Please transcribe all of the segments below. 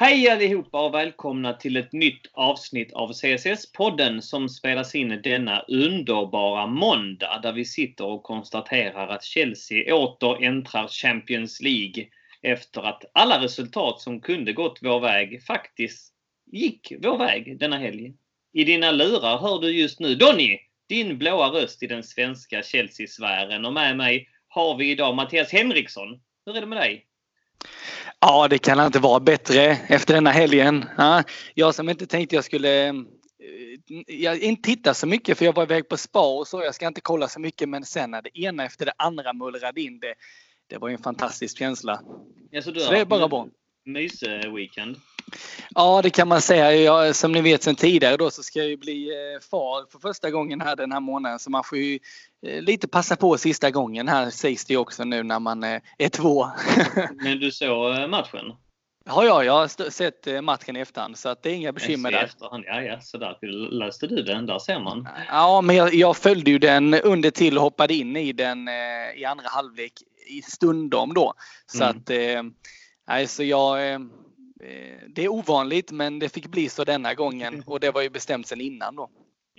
Hej allihopa och välkomna till ett nytt avsnitt av CSS-podden som spelas in denna underbara måndag där vi sitter och konstaterar att Chelsea åter äntrar Champions League efter att alla resultat som kunde gått vår väg faktiskt gick vår väg denna helg. I dina lurar hör du just nu Donny, din blåa röst i den svenska Chelsea-sfären och med mig har vi idag Mattias Henriksson. Hur är det med dig? Ja, det kan inte vara bättre efter denna helgen. Ja, jag som inte tänkte jag skulle eh, jag inte titta så mycket för jag var iväg på spa och så. Jag ska inte kolla så mycket men sen när det ena efter det andra mullrade in det. Det var ju en fantastisk känsla. Ja, så, du så det är bara bra. Mys-weekend? Ja, det kan man säga. Jag, som ni vet sedan tidigare då så ska jag ju bli eh, far för första gången här den här månaden. Så man får ju lite passa på sista gången här sägs det också nu när man eh, är två. Men du såg matchen? Ja, ja, jag har sett matchen i efterhand så att det är inga bekymmer där. Efterhand. Ja, ja, så där löste du den. Där ser man. Ja, men jag, jag följde ju den under till och hoppade in i den i andra halvlek i stundom då. Så mm. att, eh, så jag eh, Eh, det är ovanligt men det fick bli så denna gången och det var ju bestämt sedan innan då.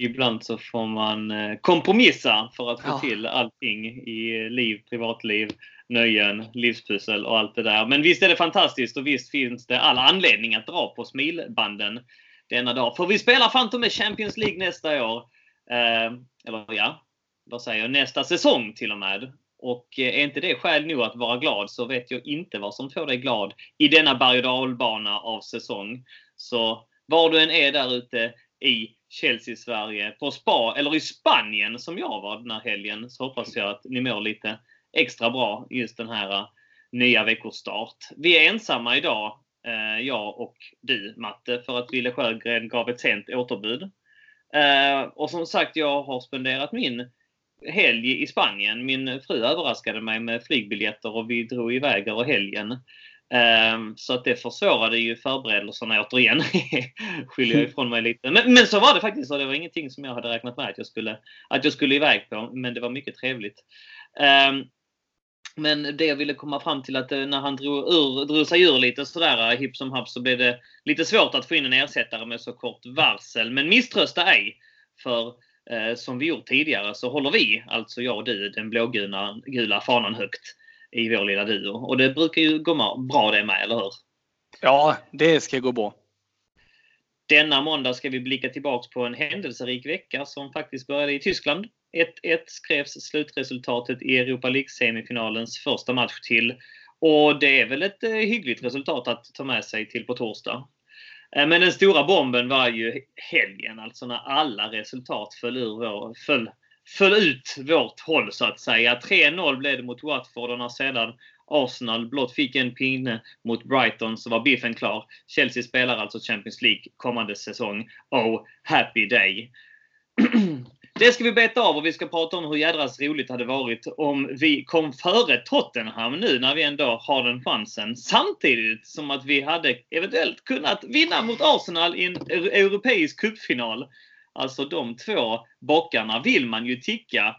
Ibland så får man eh, kompromissa för att få ja. till allting i liv, privatliv, nöjen, livspussel och allt det där. Men visst är det fantastiskt och visst finns det all anledning att dra på smilbanden denna dag. För vi spelar Phantom med Champions League nästa år. Eh, eller ja, vad säger jag? Nästa säsong till och med. Och eh, är inte det skäl nog att vara glad så vet jag inte vad som får dig glad i denna berg och dalbana av säsong. Så var du än är där ute i Chelsea-Sverige, på spa eller i Spanien som jag var den här helgen så hoppas jag att ni mår lite extra bra just den här eh, nya veckostart. Vi är ensamma idag, eh, jag och du Matte, för att Wille Sjögren gav ett sent återbud. Eh, och som sagt, jag har spenderat min helg i Spanien. Min fru överraskade mig med flygbiljetter och vi drog iväg över helgen. Ehm, så att det försvårade ju förberedelserna återigen. Skyller jag ifrån mig lite. Men, men, så var det faktiskt. Och det var ingenting som jag hade räknat med att jag skulle, att jag skulle iväg på. Men det var mycket trevligt. Ehm, men det jag ville komma fram till att eh, när han drog, ur, drog sig ur lite sådär eh, hipp som happ så blev det lite svårt att få in en ersättare med så kort varsel. Men misströsta ej. För eh, som vi gjort tidigare så håller vi, alltså jag och du, den blågula gula fanan högt i vår lilla duo. Och det brukar ju gå bra det med, eller hur? Ja, det ska gå bra. Denna måndag ska vi blicka tillbaks på en händelserik vecka som faktiskt började i Tyskland. 1-1 skrevs slutresultatet i Europa League-semifinalens första match till. Och det är väl ett eh, hyggligt resultat att ta med sig till på torsdag. Eh, men den stora bomben var ju helgen, alltså när alla resultat föll, ur vår, föll, föll ut vårt håll så att säga. 3-0 blev det mot Watford och när sedan Arsenal blott fick en pinne mot Brighton så var biffen klar. Chelsea spelar alltså Champions League kommande säsong. Oh, happy day! Det ska vi beta av och vi ska prata om hur jädras roligt det hade varit om vi kom före Tottenham nu när vi ändå har den chansen. Samtidigt som att vi hade eventuellt kunnat vinna mot Arsenal i en europeisk cupfinal. Alltså de två bockarna vill man ju ticka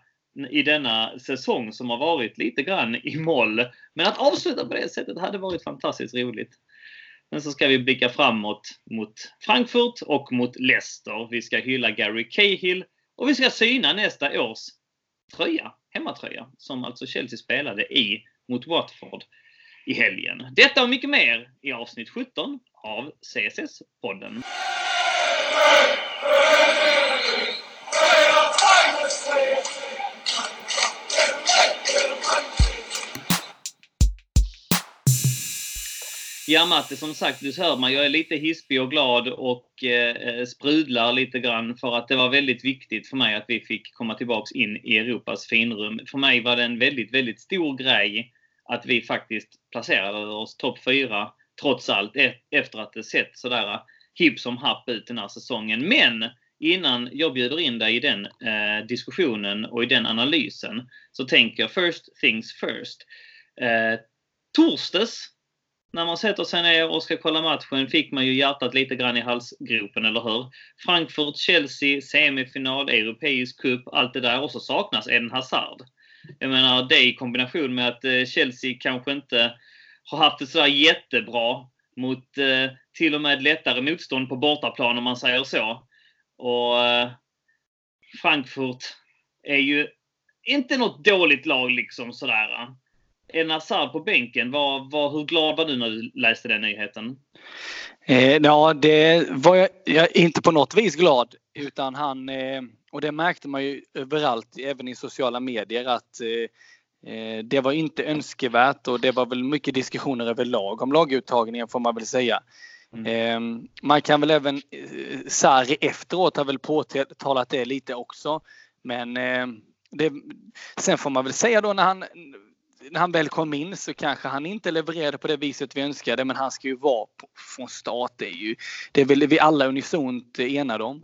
i denna säsong som har varit lite grann i moll. Men att avsluta på det sättet hade varit fantastiskt roligt. Men så ska vi blicka framåt mot Frankfurt och mot Leicester. Vi ska hylla Gary Cahill och vi ska syna nästa års tröja, hemmatröja, som alltså Chelsea spelade i mot Watford i helgen. Detta och mycket mer i avsnitt 17 av CSS-podden. Ja Matte, som sagt, du hör man, jag är lite hispig och glad och eh, sprudlar lite grann för att det var väldigt viktigt för mig att vi fick komma tillbaks in i Europas finrum. För mig var det en väldigt, väldigt stor grej att vi faktiskt placerade oss topp 4 trots allt e-, efter att det sett sådär hipp som happ ut den här säsongen. Men innan jag bjuder in dig i den eh, diskussionen och i den analysen så tänker jag first things first. Eh, torsdags när man sätter sig ner och ska kolla matchen fick man ju hjärtat lite grann i halsgropen, eller hur? Frankfurt, Chelsea, semifinal, europeisk cup, allt det där. Och så saknas Eden Hazard. Jag menar, det i kombination med att eh, Chelsea kanske inte har haft det sådär jättebra mot eh, till och med lättare motstånd på bortaplan om man säger så. Och eh, Frankfurt är ju inte något dåligt lag liksom sådär. En Hazard på bänken, var, var, hur glad var du när du läste den nyheten? Eh, ja, det var jag, jag inte på något vis glad. Utan han, eh, och det märkte man ju överallt, även i sociala medier, att eh, eh det var inte önskvärt och det var väl mycket diskussioner överlag om laguttagningen får man väl säga. Mm. Ehm, man kan väl även, eh, Sarri efteråt har väl påtalat det lite också. Men det, sen får man väl säga då när han när han väl kom in så kanske han inte levererade på det viset vi önskade men han ska ju vara på, från start. Det är, ju, det är väl vi alla unisont enade om.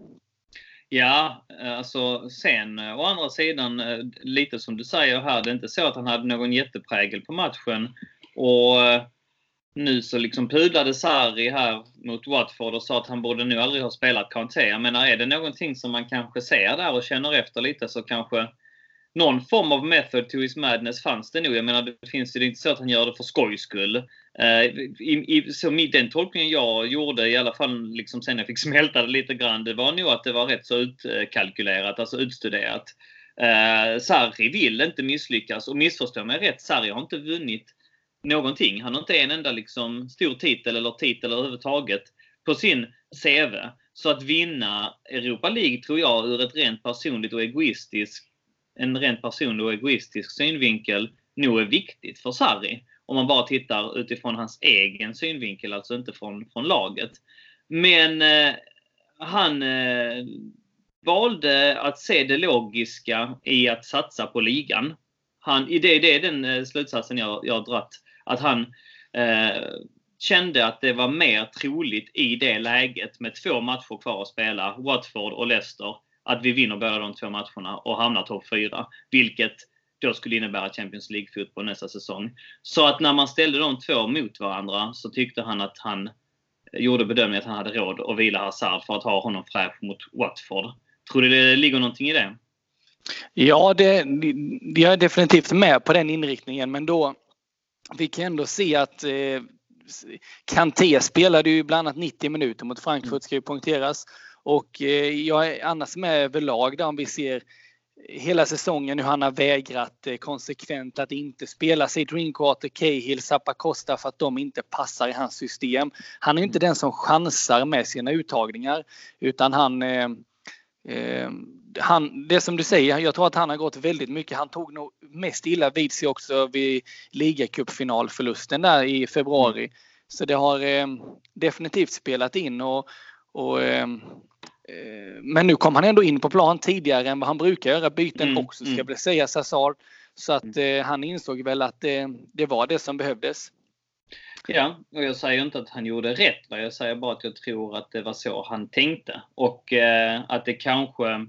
Ja, alltså sen å andra sidan, lite som du säger här, det är inte så att han hade någon jätteprägel på matchen. Och nu så liksom pudlade Sarri här mot Watford och sa att han borde nu aldrig ha spelat Kanté. Jag menar, är det någonting som man kanske ser där och känner efter lite så kanske någon form av method to his madness fanns det nog. Jag menar, det finns ju inte så att han gör det för skojs skull. Eh, i, i, så den tolkningen jag gjorde, i alla fall liksom sen jag fick smälta det lite grann, det var nog att det var rätt så utkalkylerat, alltså utstuderat. Eh, Sarri vill inte misslyckas och missförstå mig rätt, Sarri har inte vunnit någonting. Han har inte en enda liksom stor titel eller titel överhuvudtaget på sin CV. Så att vinna Europa League tror jag ur ett rent personligt och egoistiskt en rent personlig och egoistisk synvinkel nog är viktigt för Sarri. Om man bara tittar utifrån hans egen synvinkel, alltså inte från, från laget. Men eh, han eh, valde att se det logiska i att satsa på ligan. Han, det, det är den eh, slutsatsen jag, jag har dratt. Att han eh, kände att det var mer troligt i det läget med två matcher kvar att spela, Watford och Leicester, att vi vinner båda de två matcherna och hamnar topp 4. Vilket då skulle innebära Champions League-fotboll nästa säsong. Så att när man ställde de två mot varandra så tyckte han att han eh, gjorde bedömningen att han hade råd att vila Hazard för att ha honom fräsch mot Watford. Tror du det ligger någonting i det? Ja, det, jag är definitivt med på den inriktningen men då vi kan ändå se att eh, Kanté spelade ju bland annat 90 minuter mot Frankfurt ska ju poängteras. Och eh, jag är annars med överlag där om vi ser hela säsongen hur han har vägrat eh, konsekvent att inte spela sig Drinkwater, Cahill, Zappacosta för att de inte passar i hans system. Han är inte den som chansar med sina uttagningar utan han eh, eh, han, det som du säger, jag tror att han har gått väldigt mycket. Han tog nog mest illa vid sig också vid ligacupfinalförlusten där i februari. Så det har eh, definitivt spelat in och, och eh, Eh, men nu kom han ändå in på plan tidigare än vad han brukar göra byten mm, också ska mm. väl sägas Hazard. Så att mm. eh, han insåg väl att det, det var det som behövdes. Ja, och jag säger inte att han gjorde rätt. Jag säger bara att jag tror att det var så han tänkte. Och eh, att det kanske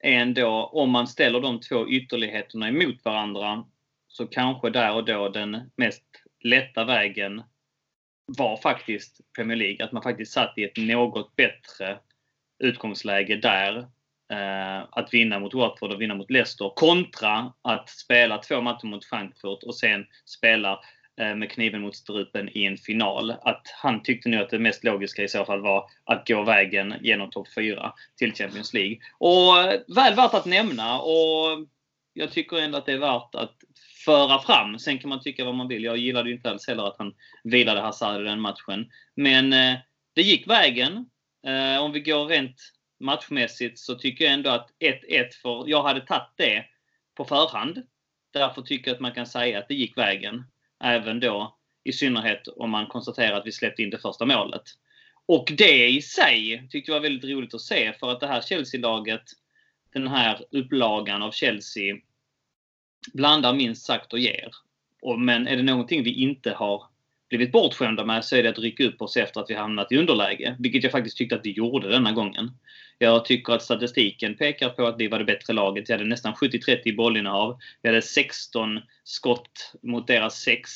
är ändå, om man ställer de två ytterligheterna emot varandra, så kanske där och då den mest lätta vägen var faktiskt Premier League. Att man faktiskt satt i ett något bättre utgångsläge där. Eh, att vinna mot Watford och vinna mot Leicester kontra att spela två matcher mot Frankfurt och sen spela eh, Eh, med kniven mot strupen i en final. Att han tyckte nu att det mest logiska i så fall var att gå vägen genom topp 4 till Champions League. Och eh, väl värt att nämna och jag tycker ändå att det är värt att föra fram. Sen kan man tycka vad man vill. Jag gillade ju inte alls heller att han vilade Hazard i den matchen. Men eh, det gick vägen. Om vi går rent matchmässigt så tycker jag ändå att 1-1, för jag hade tagit det på förhand. Därför tycker jag att man kan säga att det gick vägen. Även då i synnerhet om man konstaterar att vi släppte in det första målet. Och det i sig tyckte jag var väldigt roligt att se för att det här Chelsea-laget, den här upplagan av Chelsea, blandar minst sagt och ger. men är det någonting vi inte har blivit bortskämda med så är det att rycka upp oss efter att vi hamnat i underläge. Vilket jag faktiskt tyckte att vi gjorde denna gången. Jag tycker att statistiken pekar på att vi var det bättre laget. Vi hade nästan 70-30 i bollinnehav. Vi hade 16 skott mot deras 6.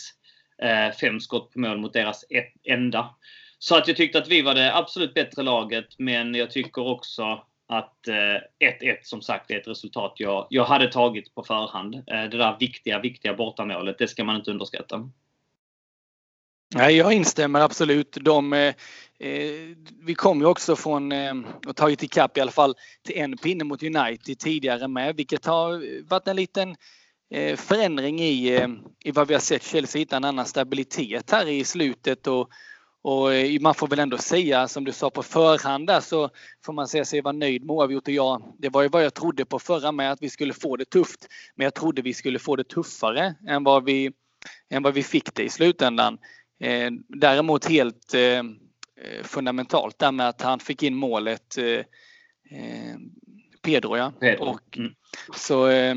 5 eh, skott på mål mot deras ett enda. Så att jag tyckte att vi var det absolut bättre laget. Men jag tycker också att eh, 1-1 som sagt är ett resultat jag, jag hade tagit på förhand. Eh, det där viktiga, viktiga bortamålet, det ska man inte underskatta. Nej, jag instämmer absolut. De, eh, eh, vi kom ju också från eh, och tagit ikapp i alla fall till en pinne mot United tidigare med, vilket har varit en liten eh, förändring i, eh, i vad vi har sett Chelsea hitta en annan stabilitet här i slutet och, och eh, man får väl ändå säga som du sa på förhand där så får man säga sig vara nöjd med oavgjort och jag, det var ju vad jag trodde på förra med att vi skulle få det tufft. Men jag trodde vi skulle få det tuffare än vad vi, än vad vi fick det i slutändan. Eh, däremot helt eh, fundamentalt där med att han fick in målet eh, eh Pedro ja. Pedro. Och, mm. så, eh,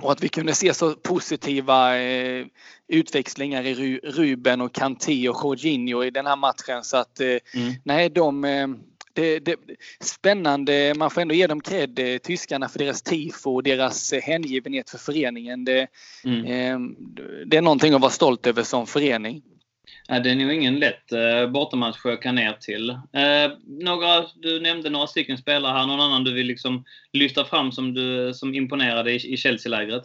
och att vi kunde se så positiva eh, utväxlingar i Ruben och Kanté och Jorginho i den här matchen så att mm. nej de det, det, spännande, man får ändå ge dem cred, tyskarna, för deras tifo och deras hängivenhet för föreningen. Det, mm. eh, det är någonting att vara stolt över som förening. Ja, det är nog ingen lätt eh, bortamatch att åka ner till. Eh, några, du nämnde några stycken spelare här. Någon annan du vill liksom lyfta fram som, du, som imponerade i, i Chelsea-lägret?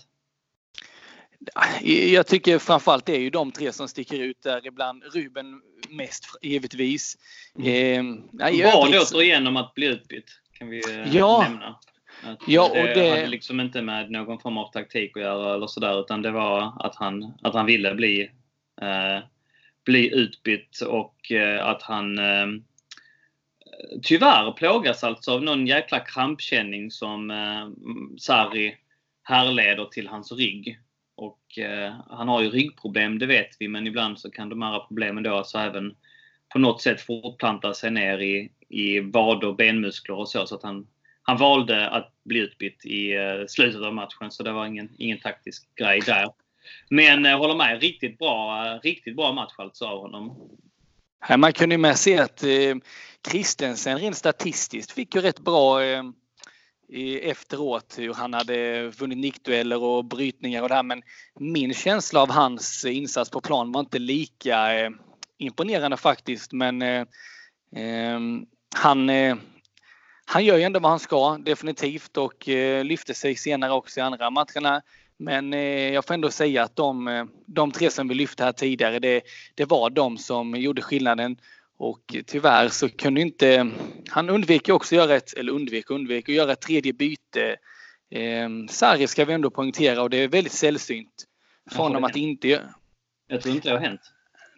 Jag tycker framförallt det är ju de tre som sticker ut där ibland. Ruben mest givetvis. Mm. Eh, Bad återigen om att bli utbytt. Kan vi eh, ja. nämna. Att ja, och det, det hade liksom inte med någon form av taktik att göra eller sådär utan det var att han, att han ville bli eh, bli utbytt och eh, att han eh, tyvärr plågas alltså av någon jäkla krampkänning som eh, Sarri härleder till hans rygg. Och eh, han har ju ryggproblem, det vet vi, men ibland så kan de här problemen då alltså även på något sätt fortplanta sig ner i, i vader, benmuskler och så. Så att han, han valde att bli utbytt i eh, slutet av matchen, så det var ingen, ingen taktisk grej där. Men jag håller med, riktigt bra, eh, riktigt bra match alltså av honom. man kunde ju med se att Kristensen Christensen rent statistiskt fick ju rätt bra efteråt hur han hade vunnit nickdueller och brytningar och det här. Men min känsla av hans insats på plan var inte lika imponerande faktiskt. Men han, han gör ju ändå vad han ska definitivt och lyfte sig senare också i andra matcherna. Men eh, jag får ändå säga att de, eh, de tre som vi lyfte här tidigare, det, det var de som gjorde skillnaden. Och tyvärr så kunde inte... Han undvek också göra ett, eller undvek undvek, att göra ett tredje byte. Eh, Sarri ska vi ändå poängtera och det är väldigt sällsynt för honom att inte göra. Jag tror inte det har hänt.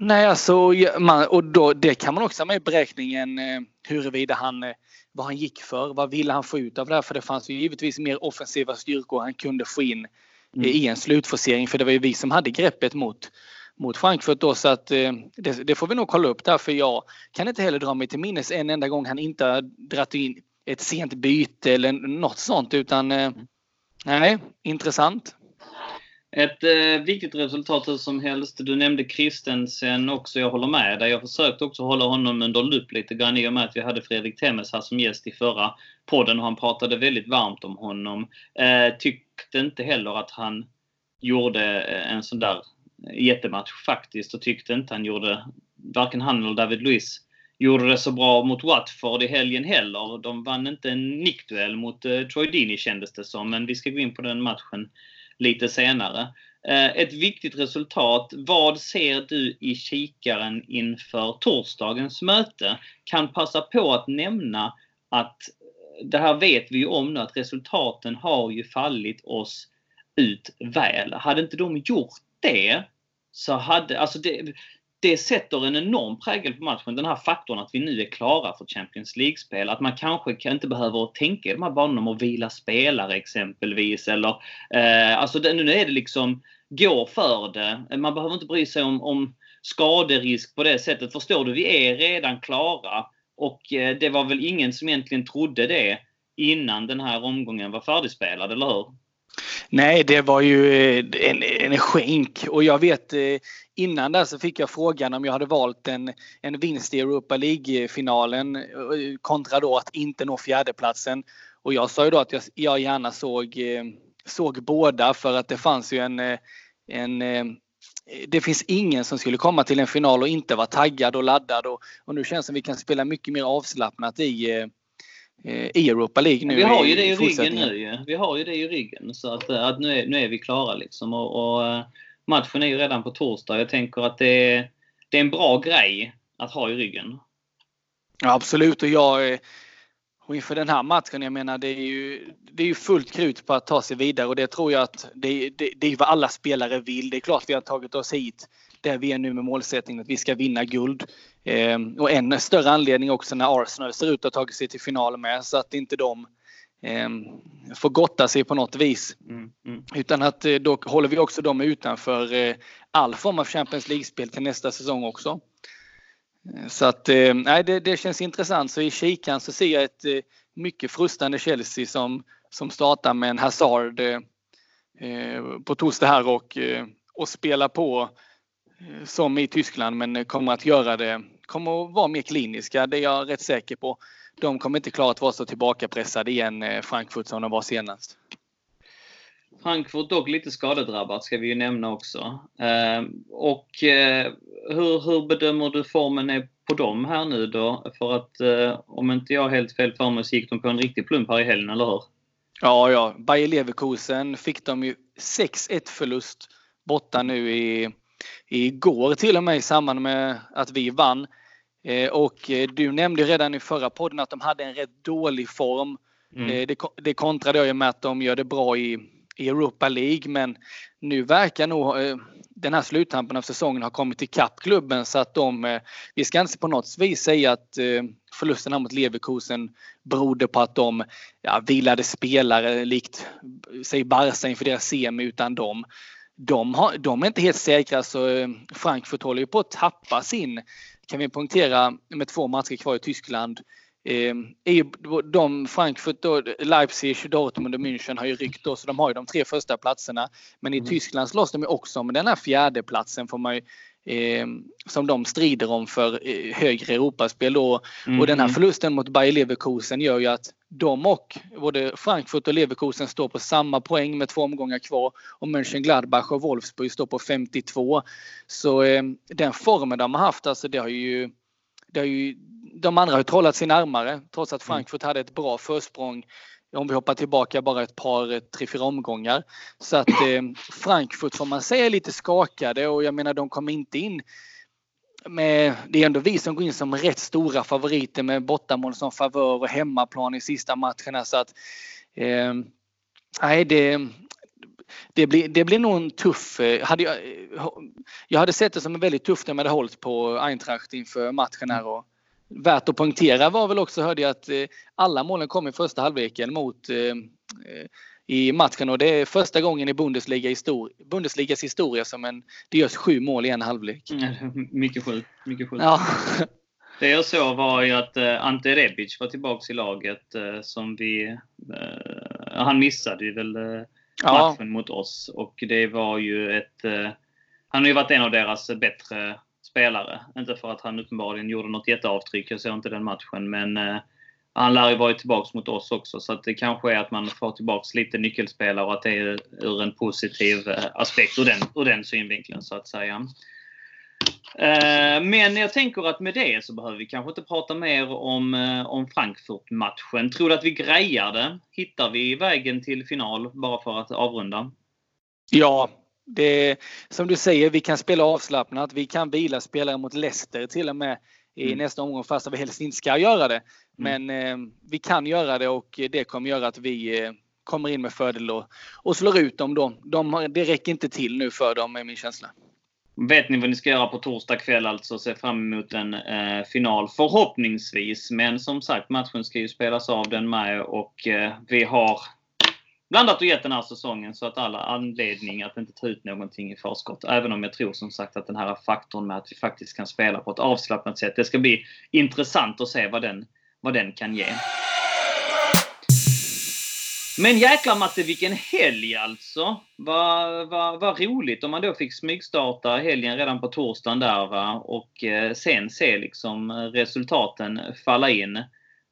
Nej, alltså, man, och då, det kan man också ha med i beräkningen eh, huruvida han, eh, vad han gick för, vad ville han få ut av det här? För det fanns ju givetvis mer offensiva styrkor han kunde få in mm. i en slutforcering för det var ju vi som hade greppet mot, mot Frankfurt då så att eh, det, det, får vi nog kolla upp där för jag kan inte heller dra mig till minnes en enda gång han inte har dragit in ett sent byte eller något sånt utan eh, nej, intressant. Ett eh, viktigt resultat hur som helst. Du nämnde Kristensen också. Jag håller med dig. Jag försökte också hålla honom under lupp lite grann i och med att vi hade Fredrik Temmes här som gäst i förra podden och han pratade väldigt varmt om honom. Eh, tyckte inte heller att han gjorde eh, en sån där jättematch faktiskt och tyckte inte han gjorde, varken han eller David Luiz gjorde det så bra mot Watford i helgen heller. De vann inte en nickduell mot eh, Troy Dini kändes det som, men vi ska gå in på den matchen lite senare. Eh, ett viktigt resultat. Vad ser du i kikaren inför torsdagens möte? Kan passa på att nämna att eh, det här vet vi ju om nu att resultaten har ju fallit oss ut väl. Hade inte de gjort det så hade, alltså det, det sätter en enorm prägel på matchen. Den här faktorn att vi nu är klara för Champions League-spel. Att man kanske inte behöver tänka i de här banorna om att vila spelare exempelvis. Eller, eh, alltså det, nu är det liksom, gå för det. Man behöver inte bry sig om, om skaderisk på det sättet. Förstår du? Vi är redan klara. Och eh, det var väl ingen som egentligen trodde det innan den här omgången var färdigspelad, eller hur? Nej, det var ju eh, en, en skänk och jag vet eh, innan där så fick jag frågan om jag hade valt en, en vinst i Europa League-finalen eh, kontra då att inte nå fjärdeplatsen. Och jag sa ju då att jag, jag gärna såg, såg båda för att det fanns ju en, en det finns ingen som skulle komma till en final och inte vara taggad och laddad och, och nu känns det som vi kan spela mycket mer avslappnat i, i Europa League nu. Vi har ju det i ryggen nu ju. Vi har ju det i ryggen. Så att, att nu, är, nu är vi klara liksom. Och, och, eh, matchen är ju redan på torsdag. Jag tänker att det är det är en bra grej att ha i ryggen. Ja, absolut. Och jag och inför den här matchen, jag menar det är ju, det är ju fullt krut på att ta sig vidare och det tror jag att det, det, det är vad alla spelare vill. Det är klart vi har tagit oss hit där vi är nu med målsättningen att vi ska vinna guld. Eh, och en större anledning också när Arsenal ser ut att ha tagit sig till final med så att inte de eh, får gotta sig på något vis. Mm, mm. Utan att eh, då håller vi också dem utanför eh, all form av Champions League-spel till nästa säsong också. Eh, så att eh, nej, det, det, känns intressant. Så i kikan så ser jag ett eh, mycket frustande Chelsea som, som startar med en Hazard på torsdag här och, och spelar på som i Tyskland men kommer att göra det, kommer att vara mer kliniska. Det är jag rätt säker på. De kommer inte klara att vara så tillbakapressade igen Frankfurt som de var senast. Frankfurt dock lite skadedrabbat ska vi ju nämna också. Eh, och eh, hur, hur bedömer du formen är på dem här nu då? För att eh, om inte jag helt fel för mig så gick de på en riktig plump här i helgen, eller hur? Ja, ja. Bayer Leverkusen fick de ju 6-1 förlust borta nu i igår till och med i samband med att vi vann. Och du nämnde redan i förra podden att de hade en rätt dålig form. Mm. Det, det kontrade jag med att de gör det bra i i Europa League men nu verkar nog eh, den här sluttampen av säsongen ha kommit ikapp klubben så att de, eh, vi ska inte på något vis säga att eh, förlusten mot Leverkusen berodde på att de ja, vilade spelare likt säg Barca inför deras semi utan de de, har, de är inte helt säkra så Frankfurt håller ju på att tappa sin, kan vi poängtera, med två matcher kvar i Tyskland, Eh, de Frankfurt, då, Leipzig, Dortmund och München har ju ryckt då, så de har ju de tre första platserna. Men i mm. Tyskland slåss de ju också med den här fjärde platsen får man ju, eh, som de strider om för eh, högre Europaspel. Då. Mm. Och den här mm. förlusten mot Bayer Leverkusen gör ju att de och både Frankfurt och Leverkusen står på samma poäng med två omgångar kvar och Mönchengladbach och Wolfsburg står på 52. Så eh, den formen de har haft, alltså det har ju det har ju, de andra har trollat sig närmare trots att mm. Frankfurt hade ett bra försprång om vi hoppar tillbaka bara ett par, tre, fyra omgångar. Så att eh, Frankfurt får man säga är lite skakade och jag menar de kom inte in med, det är ändå vi som går in som rätt stora favoriter med bortamål som favör och hemmaplan i sista matcherna. Så att, eh, nej, det, det blir, det blir nog en tuff... Eh, hade jag, eh, jag hade sett det som en väldigt tufft när man hade hållit på Eintracht inför matchen här. Och värt att poängtera var väl också, hörde jag, att eh, alla målen kom i första halvleken mot i matchen och det är första gången i Bundesliga histori Bundesligas historia som en, det görs sju mål i en halvlek. mycket sjukt. Mycket sjukt. Ja. Det jag såg var ju att Ante Rebic var tillbaks i laget som vi... han missade ju väl ja. matchen mot oss. Och det var ju ett... Eh, han har ju varit en av deras bättre spelare. Inte för att han uppenbarligen gjorde något jätteavtryck. Jag såg inte den matchen. Men eh, han lär ju vara tillbaka mot oss också. Så att det kanske är att man får tillbaka lite nyckelspelare och att det är ur en positiv eh, aspekt ur den, ur den synvinkeln så att säga. Eh, men jag tänker att med det så behöver vi kanske inte prata mer om, eh, om Frankfurt-matchen. Tror du att vi grejar det? Hittar vi vägen till final bara för att avrunda? Ja, det, som du säger, vi kan spela avslappnat. Vi kan vila spelare mot Leicester till och med i mm. nästa omgång fast vi helst inte ska göra det. Mm. Men eh, vi kan göra det och det kommer göra att vi eh, kommer in med fördel och, och slår ut dem då. De, det räcker inte till nu för dem är min känsla. Vet ni vad ni ska göra på torsdag kväll alltså? Se fram emot en eh, final förhoppningsvis. Men som sagt, matchen ska ju spelas av den med och eh, vi har blandat och gett den här säsongen så att alla anledning att inte ta ut någonting i förskott. Även om jag tror som sagt att den här faktorn med att vi faktiskt kan spela på ett avslappnat sätt. Det ska bli intressant att se vad den, vad den kan ge. Men jäklar Matte, vilken helg alltså! Vad va, va roligt om man då fick smygstarta helgen redan på torsdagen där va? och eh, sen se liksom resultaten falla in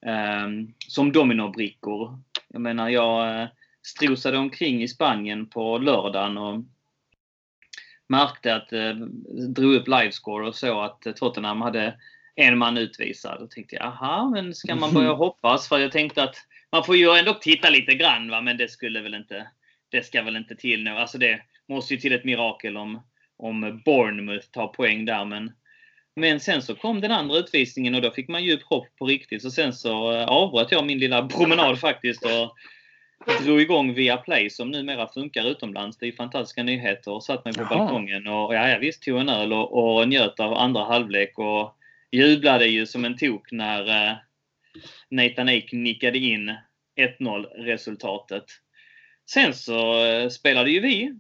eh, som dominobrickor. Jag menar, jag eh, strosade omkring i Spanien på lördagen och märkte att, eh, drog upp livescore och såg att Tottenham hade en man utvisad. Då tänkte jag, aha, men ska man börja hoppas? För jag tänkte att man får ju ändå titta lite grann, va? men det skulle väl inte, det ska väl inte till nu. Alltså det måste ju till ett mirakel om, om Bournemouth tar poäng där. Men Men sen så kom den andra utvisningen och då fick man djup hopp på riktigt. Så sen så eh, avbröt jag min lilla promenad faktiskt och drog igång via Play som numera funkar utomlands. Det är fantastiska nyheter. Och satt mig på Jaha. balkongen och ja, jag visst tog en öl och, och njöt av andra halvlek och jublade ju som en tok när eh, Nathan Ake nickade in 1-0 resultatet. Sen så eh, spelade ju vi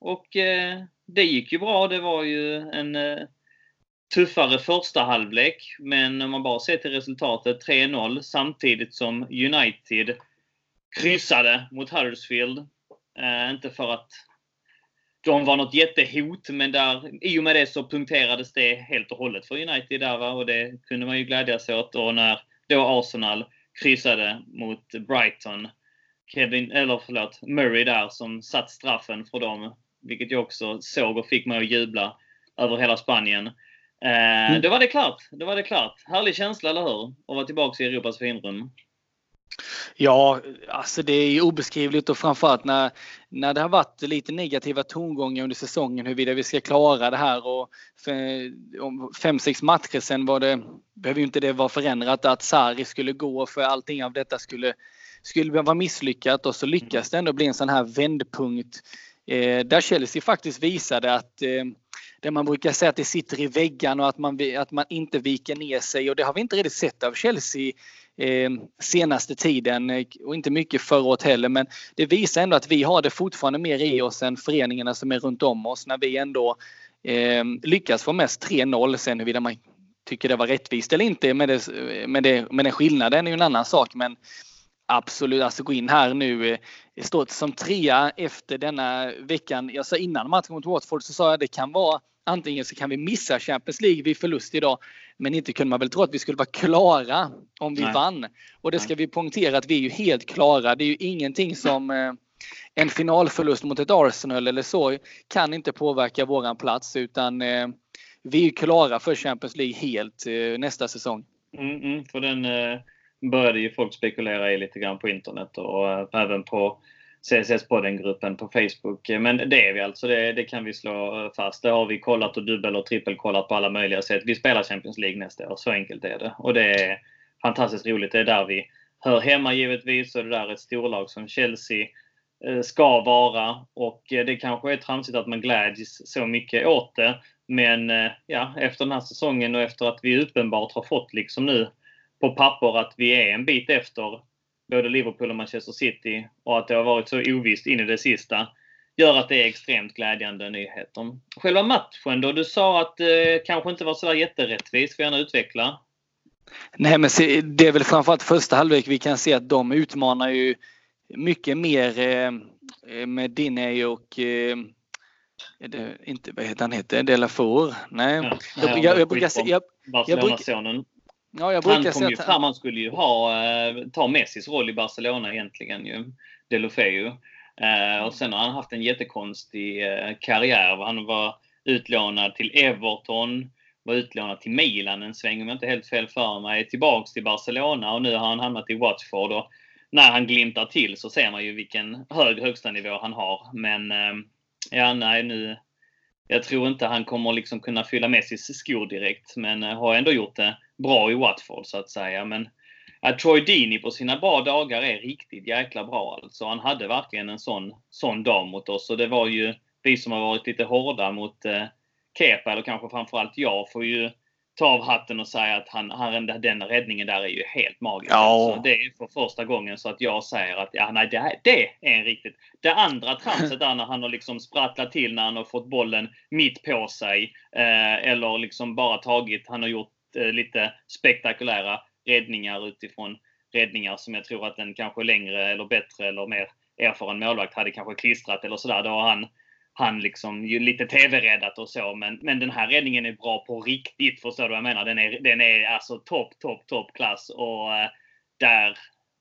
och eh, det gick ju bra. Det var ju en eh, tuffare första halvlek. Men om man bara ser till resultatet 3-0 samtidigt som United kryssade mot Huddersfield. Eh, inte för att de var något jättehot, men där, i och med det så punkterades det helt och hållet för United där va? och det kunde man ju glädja sig åt. Och när då Arsenal kryssade mot Brighton, Kevin, eller förlåt, Murray där som satt straffen för dem, vilket jag också såg och fick mig att jubla över hela Spanien. Eh, mm. Då var det klart. Då var det klart. Härlig känsla, eller hur? Att vara tillbaka i Europas finrum. Ja, alltså det är obeskrivligt och framförallt när, när det har varit lite negativa tongångar under säsongen huruvida vi ska klara det här och för, om fem, sex matcher sen var det, behöver ju inte det vara förändrat att Sarri skulle gå för allting av detta skulle, skulle vara misslyckat och så lyckas det ändå bli en sån här vändpunkt eh, där Chelsea faktiskt visade att eh, det man brukar säga att det sitter i väggarna och att man, att man inte viker ner sig och det har vi inte riktigt sett av Chelsea eh, senaste tiden eh, och inte mycket förra året heller. Men det visar ändå att vi har det fortfarande mer i oss än föreningarna som är runt om oss när vi ändå eh, lyckas få mest 3-0. Sen huruvida man tycker det var rättvist eller inte med, det, med, det, med den skillnaden är ju en annan sak. Men absolut, alltså gå in här nu, eh, stå som trea efter denna veckan. Jag sa innan matchen mot Watford så sa jag att det kan vara antingen så kan vi missa Champions League vid förlust idag. Men inte kunde man väl tro att vi skulle vara klara om vi Nej. vann. Och det ska vi poängtera att vi är ju helt klara. Det är ju ingenting som eh, en finalförlust mot ett Arsenal eller så kan inte påverka våran plats utan eh, vi är klara för Champions League helt nästa säsong. Mm, mm, för den började ju folk spekulera i lite grann på internet och eh, även på CSS-podden-gruppen på Facebook. Men det är vi alltså, det, det, kan vi slå eh, fast. Det har vi kollat och dubbel och trippelkollat på alla möjliga sätt. Vi spelar Champions League nästa år, så enkelt är det. Och det är fantastiskt roligt. Det är där vi hör hemma givetvis och det där är ett storlag som Chelsea eh, ska vara. Och det kanske är tramsigt att man gläds så mycket åt det. Men ja, efter den här säsongen och efter att vi uppenbart har fått liksom nu på papper att vi är en bit efter både Liverpool och Manchester City och att det har varit så ovisst in i det sista gör att det är extremt glädjande nyheter. Själva matchen då? Du sa att det kanske inte var sådär jätterättvist. Får gärna utveckla. Nej, men det är väl framförallt första halvlek vi kan se att de utmanar ju mycket mer eh, med Diney och eh, det inte, vad heter han heter? Delafour? Nej. Ja, jag, jag, jag, brukar säga... Barcelona-sonen. Ja, jag han kom ju fram, han skulle ju ha, eh, ta Messis roll i Barcelona egentligen ju. Delofeu. Eh, och sen har han haft en jättekonstig eh, karriär. Han var utlånad till Everton, var utlånad till Milan en sväng om jag inte helt fel för mig. Tillbaks till Barcelona och nu har han hamnat i Watford. Och när han glimtar till så ser man ju vilken hög högsta nivå han har. Men ja, nej nu. Jag tror inte han kommer liksom kunna fylla Messis skor direkt, men har ändå gjort det bra i Watford så att säga. Men att Troy Deeney på sina bra dagar är riktigt jäkla bra alltså. Han hade verkligen en sån, sån dag mot oss och det var ju vi som har varit lite hårda mot eh, Kepa, eller kanske framförallt jag, får ju ta av hatten och säga att han, han, den räddningen där är ju helt magisk. Ja. Alltså, det är för första gången så att jag säger att ja, nej, det, här, det är en riktigt... Det andra tramset där när han har liksom sprattlat till när han har fått bollen mitt på sig. Eh, eller liksom bara tagit, han har gjort Eh, lite spektakulära räddningar utifrån räddningar som jag tror att en kanske längre eller bättre eller mer erfaren målvakt hade kanske klistrat eller sådär. Då har han, han liksom ju lite TV-räddat och så. Men, men den här räddningen är bra på riktigt. Förstår du vad jag menar? Den är, den är alltså topp, topp, toppklass. Och eh, där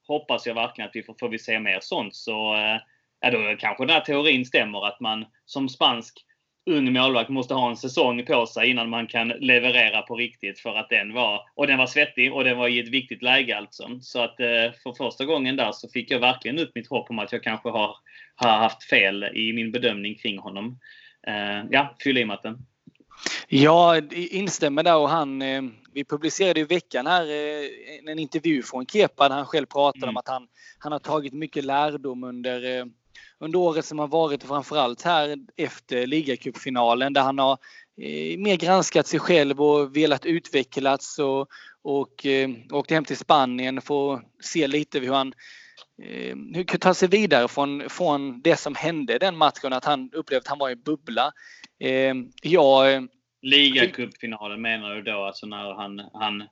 hoppas jag verkligen att vi får, får vi se mer sånt. Så eh, ja, då kanske den här teorin stämmer att man som spansk ung målvakt måste ha en säsong på sig innan man kan leverera på riktigt för att den var, och den var svettig och den var i ett viktigt läge alltså. Så att eh, för första gången där så fick jag verkligen ut mitt hopp om att jag kanske har, har haft fel i min bedömning kring honom. Eh, ja, fyll i matten. Ja, instämmer där och han, eh, vi publicerade i veckan här en intervju från Kepa där han själv pratade mm. om att han, han har tagit mycket lärdom under, under året som har varit framförallt här efter ligacupfinalen där han har mer granskat sig själv och velat utvecklas och, och åkt hem till Spanien för att se lite hur han hur kan ta sig vidare från, från det som hände den matchen, att han upplevde att han var i bubbla. Jag Ligacupfinalen menar du då, alltså när han, han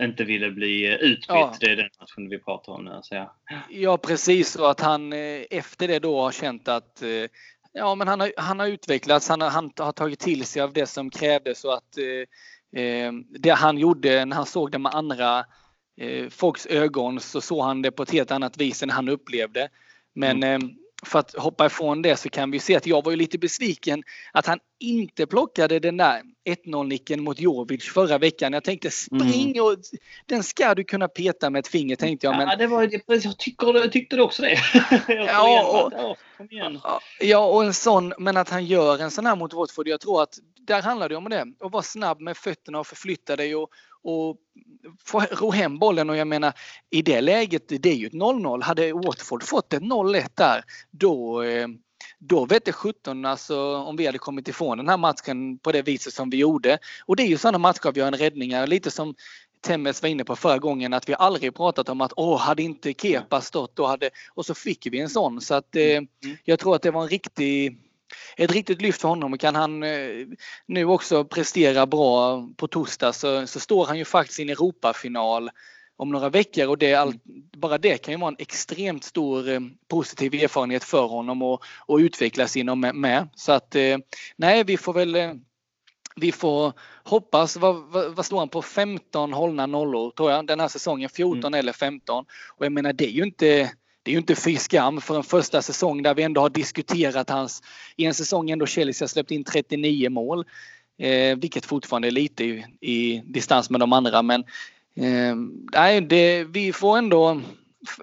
inte ville bli utbytt. Ja. Det är den matchen vi pratar om nu. Så ja. ja, precis. Och att han eh, efter det då har känt att eh, ja, men han, har, han har utvecklats. Han har, han har tagit till sig av det som krävdes och att eh, det han gjorde när han såg det med andra eh, folks ögon så såg han det på ett helt annat vis än han upplevde. Men mm för att hoppa ifrån det så kan vi se att jag var ju lite besviken att han inte plockade den där 1-0-nicken mot Jovic förra veckan. Jag tänkte spring mm. och den ska du kunna peta med ett finger tänkte jag. Men... Ja, det var, jag, tycker, jag tyckte också det. ja, och, ja, och en sån, men att han gör en sån här mot Watford. Jag tror att där handlar det om det. Att vara snabb med fötterna och förflytta dig och, och få ro hem bollen och jag menar i det läget, det är ju ett 0-0. Hade Watford fått ett 0-1 där då eh, då vette 17 alltså om vi hade kommit ifrån den här matchen på det viset som vi gjorde. Och det är ju sådana matchavgörande räddningar, lite som Temmes var inne på förra gången att vi aldrig pratat om att åh, hade inte Kepa stått då hade... Och så fick vi en sån så att eh, mm. jag tror att det var en riktig ett riktigt lyft för honom. Kan han eh, nu också prestera bra på torsdag så, så står han ju faktiskt i en Europafinal om några veckor och det, all, bara det kan ju vara en extremt stor eh, positiv erfarenhet för honom och, och utvecklas inom med. Så att eh, nej, vi får väl eh, vi får hoppas, vad, vad, vad står han på? 15 hållna nollor tror jag den här säsongen, 14 mm. eller 15. Och jag menar det är ju inte det är ju inte fy skam för en första säsong där vi ändå har diskuterat hans... I en säsong ändå Chelsea har släppt in 39 mål. Eh, vilket fortfarande är lite i, i distans med de andra men eh, nej, det, vi får ändå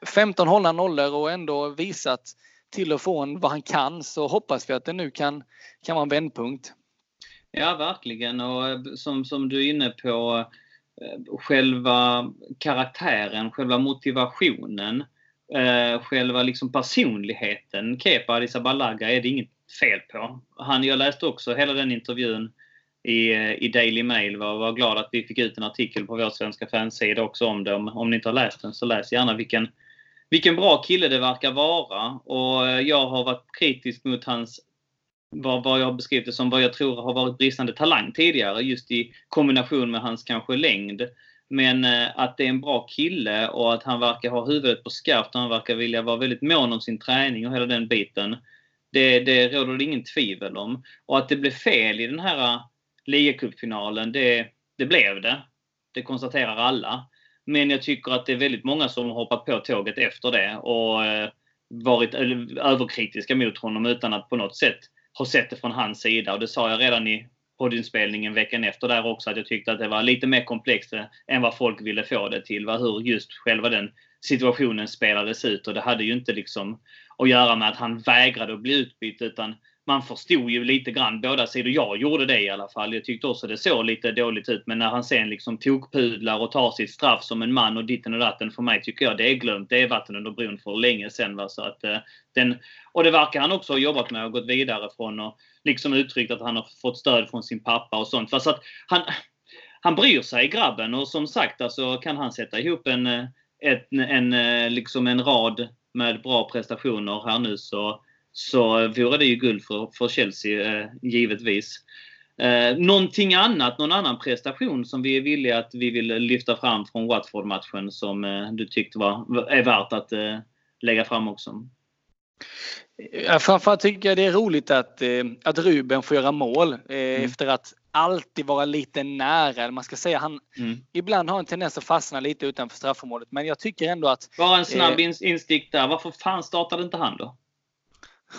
15 hållna nollor och ändå visat till och från vad han kan så hoppas vi att det nu kan, kan vara en vändpunkt. Ja, verkligen. Och eh, som, som du är inne på, eh, själva karaktären, själva motivationen eh, själva liksom personligheten Kepa Arrizabalaga är det inget fel på. Han, jag läste också hela den intervjun i, eh, i Daily Mail. Var, var glad att vi fick ut en artikel på vår svenska fansida också om det. Om, om ni inte har läst den så läs gärna vilken, vilken bra kille det verkar vara. Och eh, jag har varit kritisk mot hans vad, vad jag har beskrivit det som vad jag tror har varit bristande talang tidigare just i kombination med hans kanske längd. Men eh, att det är en bra kille och att han verkar ha huvudet på skarpt, och han verkar vilja vara väldigt mån om sin träning och hela den biten. Det, det råder det ingen tvivel om. Och att det blev fel i den här ligacupfinalen, det, det blev det. Det konstaterar alla. Men jag tycker att det är väldigt många som hoppat på tåget efter det och eh, varit överkritiska mot honom utan att på något sätt ha sett det från hans sida. Och det sa jag redan i poddinspelningen veckan efter där också att jag tyckte att det var lite mer komplext än vad folk ville få det till. Hur just själva den situationen spelades ut och det hade ju inte liksom att göra med att han vägrade att bli utbytt utan man förstod ju lite grann båda sidor. Jag gjorde det i alla fall. Jag tyckte också det såg lite dåligt ut. Men när han sen liksom tokpudlar och tar sitt straff som en man och ditten och datten. För mig tycker jag det är glömt. Det är vatten under bron för länge sen. Va? Så att, eh, den, och det verkar han också ha jobbat med och gått vidare från. Och liksom uttryckt att han har fått stöd från sin pappa och sånt. Fast att han, han bryr sig grabben och som sagt alltså kan han sätta ihop en, eh, en, en, liksom en rad med bra prestationer här nu så, så vore det ju guld för, för Chelsea eh, givetvis. Eh, någonting annat, någon annan prestation som vi är villiga att vi vill lyfta fram från Watford-matchen som eh, du tyckte var, är värt att eh, lägga fram också? Ja, framförallt tycker jag det är roligt att, eh, att Ruben får göra mål eh, mm. efter att alltid vara lite nära. Man ska säga han mm. ibland har en tendens att fastna lite utanför straffområdet. Men jag tycker ändå att... Bara en snabb eh, instick där. Varför fan startade inte han då?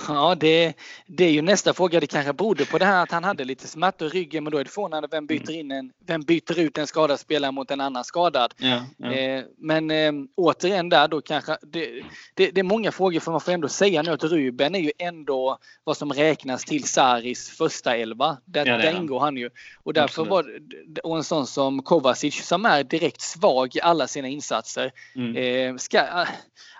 Ja, det, det är ju nästa fråga. Det kanske berodde på det här att han hade lite smärtor i ryggen, men då är det förvånande vem byter, in en, vem byter ut en skadad spelare mot en annan skadad. Ja, ja. Eh, men eh, återigen där då kanske, det, det, det, är många frågor för man får ändå säga nu att Ruben är ju ändå vad som räknas till Saris första elva. Där, ja, där ingår han ju. Och därför Absolut. var och en sån som Kovacic som är direkt svag i alla sina insatser. Mm. Eh, ska,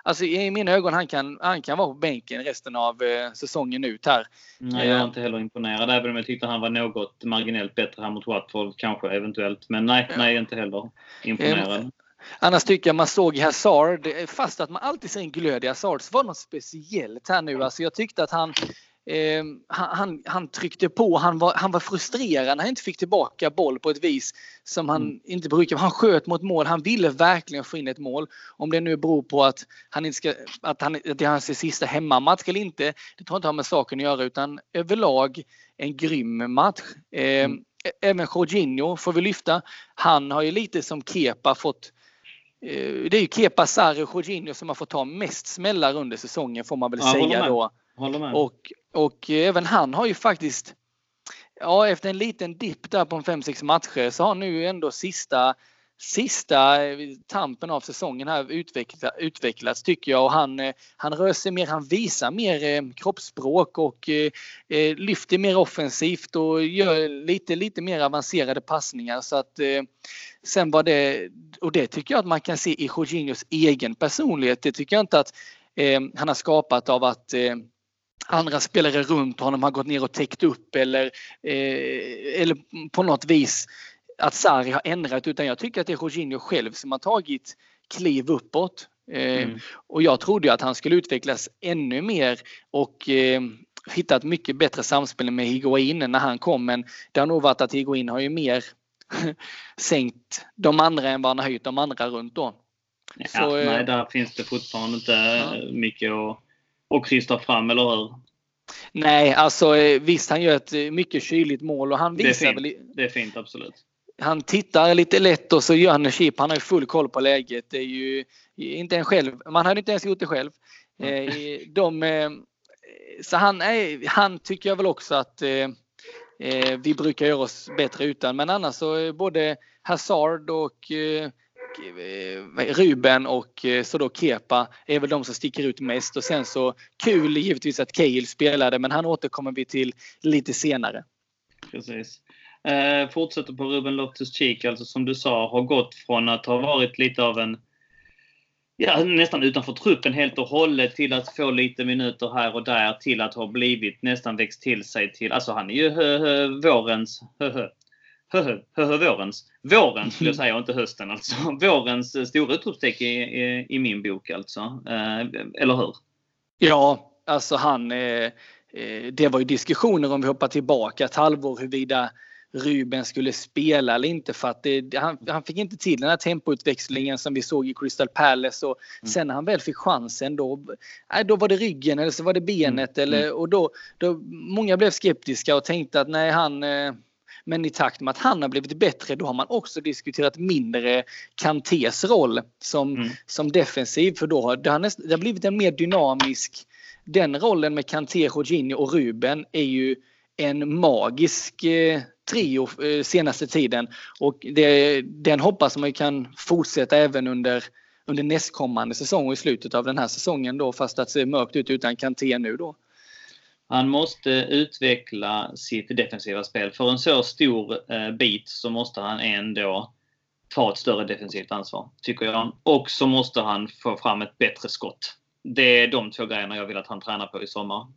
alltså i mina ögon han kan, han kan vara på bänken resten av säsongen ut här. Nej, jag är eh. inte heller imponerad även om jag tyckte han var något marginellt bättre här mot Watford kanske eventuellt. Men nej, nej inte heller imponerad. Eh, annars tycker jag man såg Hazard, fast att man alltid ser en glöd i Hazard, så var det något speciellt här nu. Alltså jag tyckte att han Eh, han, han, tryckte på, han var, han var frustrerad när han inte fick tillbaka boll på ett vis som han mm. inte brukar. Han sköt mot mål, han ville verkligen få in ett mål. Om det nu beror på att, han inte ska, att, han, att det är hans sista hemmamatch eller inte, det tror jag inte har med saken att göra utan överlag en grym match. Eh, mm. Även Jorginho får vi lyfta. Han har ju lite som Kepa fått eh, det är ju Kepa, Sarri och Jorginho som har fått ta mest smällar under säsongen får man väl ja, säga då. Håller med. Och, och även han har ju faktiskt, ja efter en liten dipp där på 5-6 matcher så har nu ändå sista sista eh, tampen av säsongen här utveckla, utvecklats tycker jag. Och han, eh, han rör sig mer, han visar mer eh, kroppsspråk och eh, eh, lyfter mer offensivt och gör lite, lite mer avancerade passningar. Så att eh, sen var det, och det tycker jag att man kan se i Jorginhos egen personlighet, det tycker jag inte att eh, han har skapat av att eh, andra spelare runt honom har gått ner och täckt upp eller, eh, eller på något vis att Sarri har ändrat utan jag tycker att det är Jorginho själv som har tagit kliv uppåt. Eh, mm. Och jag trodde att han skulle utvecklas ännu mer och eh, hitta ett mycket bättre samspel med Higuain när han kom men det har nog varit att Higuain har ju mer sänkt de andra än vad han har höjt de andra runt då. Ja, Så, nej, eh, där finns det fortfarande inte ja. mycket att och krysta fram, eller hur? Nej, alltså eh, visst han gör ett eh, mycket kyligt mål och han visar det väl... Det är fint, absolut. Han tittar lite lätt och så gör han en chip. Han har ju full koll på läget. Det är ju inte en själv. Man hade inte ens gjort det själv. Mm. De, så han, är, han tycker jag väl också att vi brukar göra oss bättre utan. Men annars så både Hazard och Eh, Eh, eh, Ruben och eh, så då Kepa är väl de som sticker ut mest och sen så kul givetvis att Cahill spelade men han återkommer vi till lite senare. Precis. Eh, fortsätter på Ruben Loftus-Cheek, alltså som du sa, har gått från att ha varit lite av en ja, nästan utanför truppen helt och hållet till att få lite minuter här och där till att ha blivit nästan växt till sig till, alltså han är ju hö, hö, vårens, hö, hö, hö, vårens, våren skulle jag säga och inte hösten alltså. Vårens stora utropstecken i, i, i, min bok alltså. Eh, eller hur? Ja, alltså han, eh, eh, det var ju diskussioner om vi hoppar tillbaka ett halvår huruvida Ruben skulle spela eller inte för att det, han, han, fick inte till den här tempoutväxlingen som vi såg i Crystal Palace och mm. sen när han väl fick chansen då, nej, då var det ryggen eller så var det benet mm. eller mm. och då, då många blev skeptiska och tänkte att nej han eh, men i takt med att han har blivit bättre då har man också diskuterat mindre Kantés roll som, mm. som defensiv för då har det, har näst, det har blivit en mer dynamisk den rollen med Kanté, Jorginho och Ruben är ju en magisk eh, trio eh, senaste tiden och det, den hoppas man kan fortsätta även under under nästkommande säsong och i slutet av den här säsongen då fast att det ser mörkt ut utan Kanté nu då. Han måste utveckla sitt defensiva spel. För en så stor eh, bit så måste han ändå ta ett större defensivt ansvar, tycker jag. Och så måste han få fram ett bättre skott. Det är de två grejerna jag vill att han tränar på i sommar.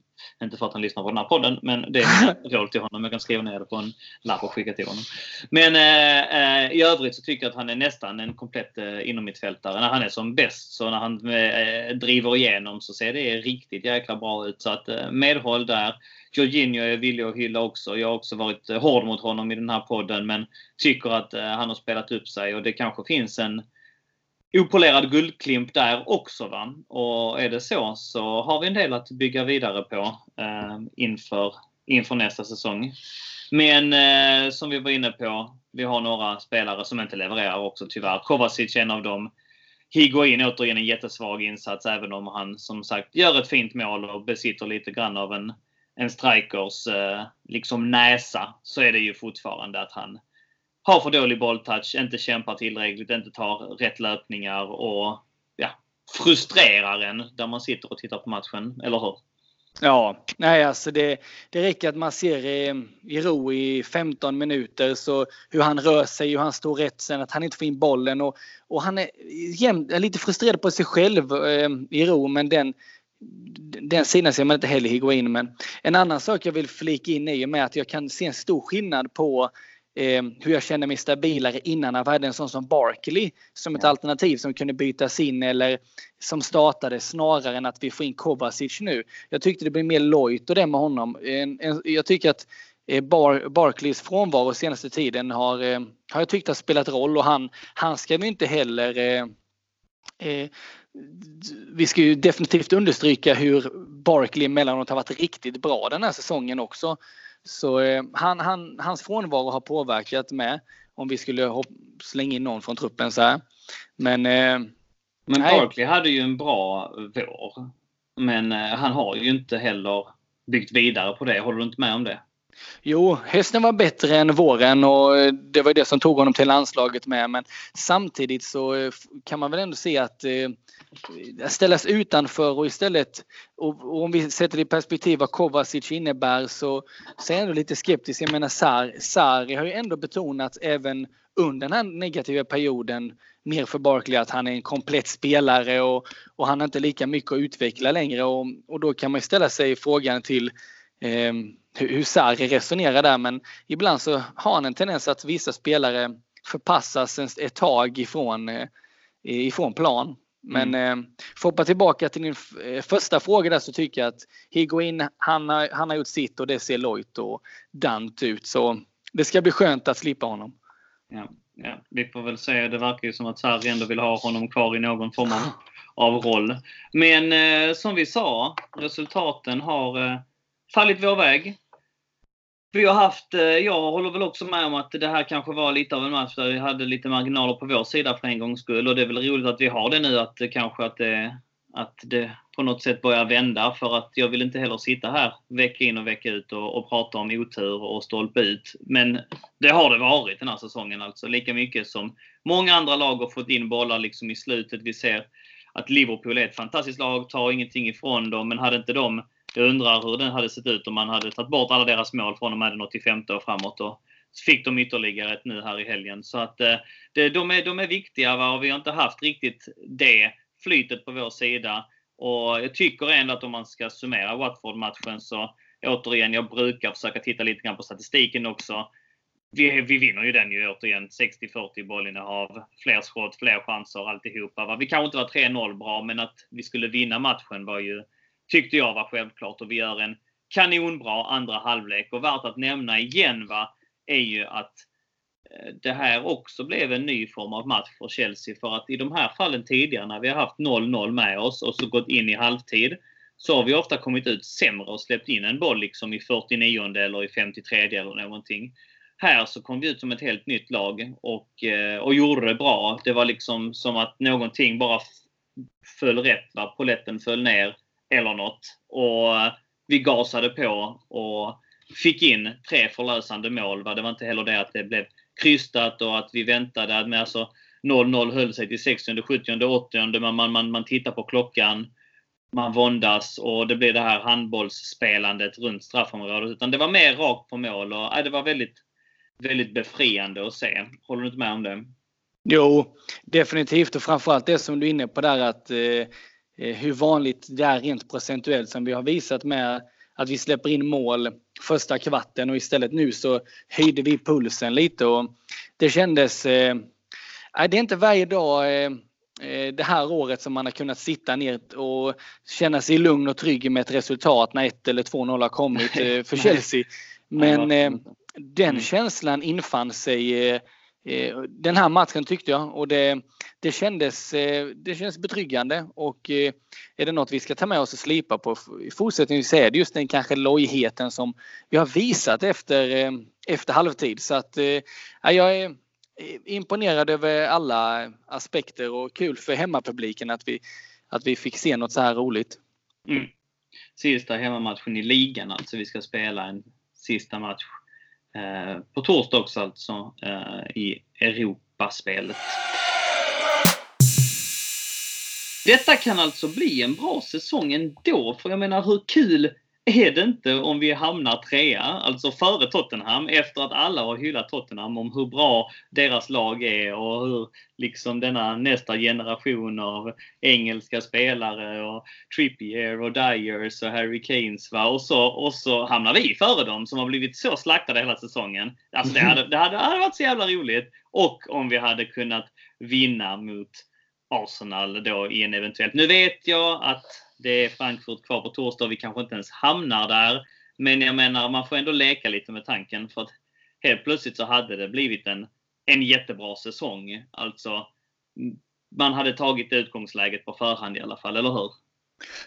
Inte för att han lyssnar på den här podden, men det är råd till honom. Jag kan skriva ner det på en lapp och skicka till honom. Men eh, eh, i övrigt så tycker jag att han är nästan en komplett eh, inomhittfältare. När han är som bäst, så när han eh, driver igenom så ser det riktigt jäkla bra ut. Så att eh, medhåll där. Jorginho är villig att hylla också. Jag har också varit eh, hård mot honom i den här podden, men tycker att eh, han har spelat upp sig och det kanske finns en opolerad guldklimp där också. Va? Och är det så så har vi en del att bygga vidare på eh, inför, inför nästa säsong. Men eh, som vi var inne på, vi har några spelare som inte levererar också tyvärr. Kovacic är en av dem. Higuain återigen en jättesvag insats även om han som sagt gör ett fint mål och besitter lite grann av en, en strikers eh, liksom näsa. Så är det ju fortfarande att han har för dålig bolltouch, inte kämpar tillräckligt, inte tar rätt löpningar och ja, frustrerar en där man sitter och tittar på matchen. Eller hur? Ja, nej alltså det, det räcker att man ser i, i ro i 15 minuter så hur han rör sig, hur han står rätt sen, att han inte får in bollen och, och han är, jäm, är lite frustrerad på sig själv eh, i ro men den, den sidan ser man inte heller gå in men en annan sak jag vill flika in är ju med att jag kan se en stor skillnad på eh, hur jag kände mig stabilare innan jag hade en sån som Barkley som ett ja. alternativ som kunde bytas in eller som startade snarare än att vi får in Kovacic nu. Jag tyckte det blev mer lojt och det med honom. En, en, jag tycker att eh, Bar, Barclays frånvaro senaste tiden har, eh, har jag tyckt har spelat roll och han, han ska vi inte heller eh, eh, vi ska ju definitivt understryka hur Barkley emellanåt har varit riktigt bra den här säsongen också. Så eh, han, han, hans frånvaro har påverkat med om vi skulle hopp, slänga in någon från truppen så här. Men, eh, men Barkley hade ju en bra vår. Men eh, han har ju inte heller byggt vidare på det. Håller du inte med om det? Jo, hösten var bättre än våren och eh, det var det som tog honom till landslaget med. Men samtidigt så eh, kan man väl ändå se att eh, ställas utanför och istället, och, om vi sätter det i perspektiv vad Kovacic innebär så, så är jag ändå lite skeptisk. Jag menar Sarri har ju ändå betonat även under den här negativa perioden mer för Barkley att han är en komplett spelare och, och han har inte lika mycket att utveckla längre och, och då kan man ställa sig frågan till eh, hur Sarri resonerar där men ibland så har han en tendens att vissa spelare förpassas ett tag ifrån, eh, ifrån plan. Men mm. eh, för att hoppa tillbaka till din eh, första fråga där så tycker jag att Higuain han har, han har gjort sitt och det ser lojt och dant ut. Så det ska bli skönt att slippa honom. Ja, ja. Vi får väl se. Det verkar ju som att Sarri ändå vill ha honom kvar i någon form av, av roll. Men eh, som vi sa, resultaten har eh, fallit vår väg. Vi har haft, eh, jag håller väl också med om att det här kanske var lite av en match där vi hade lite marginaler på vår sida för en gångs skull. Och det är väl roligt att vi har det nu, att det kanske att det, att det på något sätt börjar vända. För att jag vill inte heller sitta här vecka in och vecka ut och, och prata om otur och stolpe ut. Men det har det varit den här säsongen alltså. Lika mycket som många andra lag har fått in bollar liksom i slutet. Vi ser att Liverpool är ett fantastiskt lag, tar ingenting ifrån dem. Men hade inte de jag undrar hur den hade sett ut om man hade tagit bort alla deras mål från och med den 85 och framåt. Och så fick de ytterligare ett nu här i helgen. Så att eh, det, de, är, de är viktiga va? och vi har inte haft riktigt det flytet på vår sida. Och jag tycker ändå att om man ska summera Watford-matchen så återigen, jag brukar försöka titta lite grann på statistiken också. Vi, vi vinner ju den ju återigen. 60-40 bollinnehav, fler skott, fler chanser alltihopa. Va? Vi kanske inte var 3-0 bra, men att vi skulle vinna matchen var ju tyckte jag var självklart och vi gör en kanonbra andra halvlek. Och värt att nämna igen va, är ju att eh, det här också blev en ny form av match för Chelsea. För att i de här fallen tidigare när vi har haft 0-0 med oss och så gått in i halvtid så har vi ofta kommit ut sämre och släppt in en boll liksom i 49 eller i 53 eller någonting. Här så kom vi ut som ett helt nytt lag och, eh, och gjorde det bra. Det var liksom som att någonting bara föll rätt. Va? Poletten föll ner eller något. Och eh, vi gasade på och fick in tre förlösande mål. Det var inte heller det att det blev krystat och att vi väntade. Men alltså 0-0 höll sig till 60, 70, 80. Man, man, man, man tittar på klockan. Man våndas och det blev det här handbollsspelandet runt straffområdet. Utan det var mer rakt på mål och äh, det var väldigt, väldigt befriande att se. Håller du inte med om det? Jo, definitivt och framförallt det som du är inne på där att Eh, hur vanligt det är rent procentuellt som vi har visat med att vi släpper in mål första kvarten och istället nu så höjde vi pulsen lite och det kändes... Eh, det är inte varje dag eh, eh, det här året som man har kunnat sitta ner och känna sig lugn och trygg med ett resultat när 1 eller 2-0 har kommit eh, för Chelsea. Men eh, den mm. känslan infann sig Eh, Eh, den här matchen tyckte jag och det, det, kändes, eh, det kändes betryggande och eh, är det något vi ska ta med oss och slipa på i fortsättningen så är det just den kanske lojheten som vi har visat efter, efter halvtid. Så att jag är, imponerad över alla aspekter och kul för hemmapubliken att vi, att vi fick se något så här roligt. Mm. Sista hemmamatchen i ligan alltså. Vi ska spela en sista match Eh, på torsdag också alltså eh, i Europaspelet. Detta kan alltså bli en bra säsong ändå, för jag menar hur kul är det inte om vi hamnar trea, alltså före Tottenham, efter att alla har hyllat Tottenham om hur bra deras lag är och hur liksom denna nästa generation av engelska spelare och Trippier och Dyers och Harry Kanes va? Och så, och så hamnar vi före dem som har blivit så slaktade hela säsongen. Alltså det hade, det hade, det hade varit så jävla roligt. Och om vi hade kunnat vinna mot Arsenal då i en eventuellt. Nu vet jag att det är Frankfurt kvar på torsdag och vi kanske inte ens hamnar där. Men jag menar, man får ändå leka lite med tanken för att helt plötsligt så hade det blivit en, en jättebra säsong. Alltså, man hade tagit utgångsläget på förhand i alla fall, eller hur?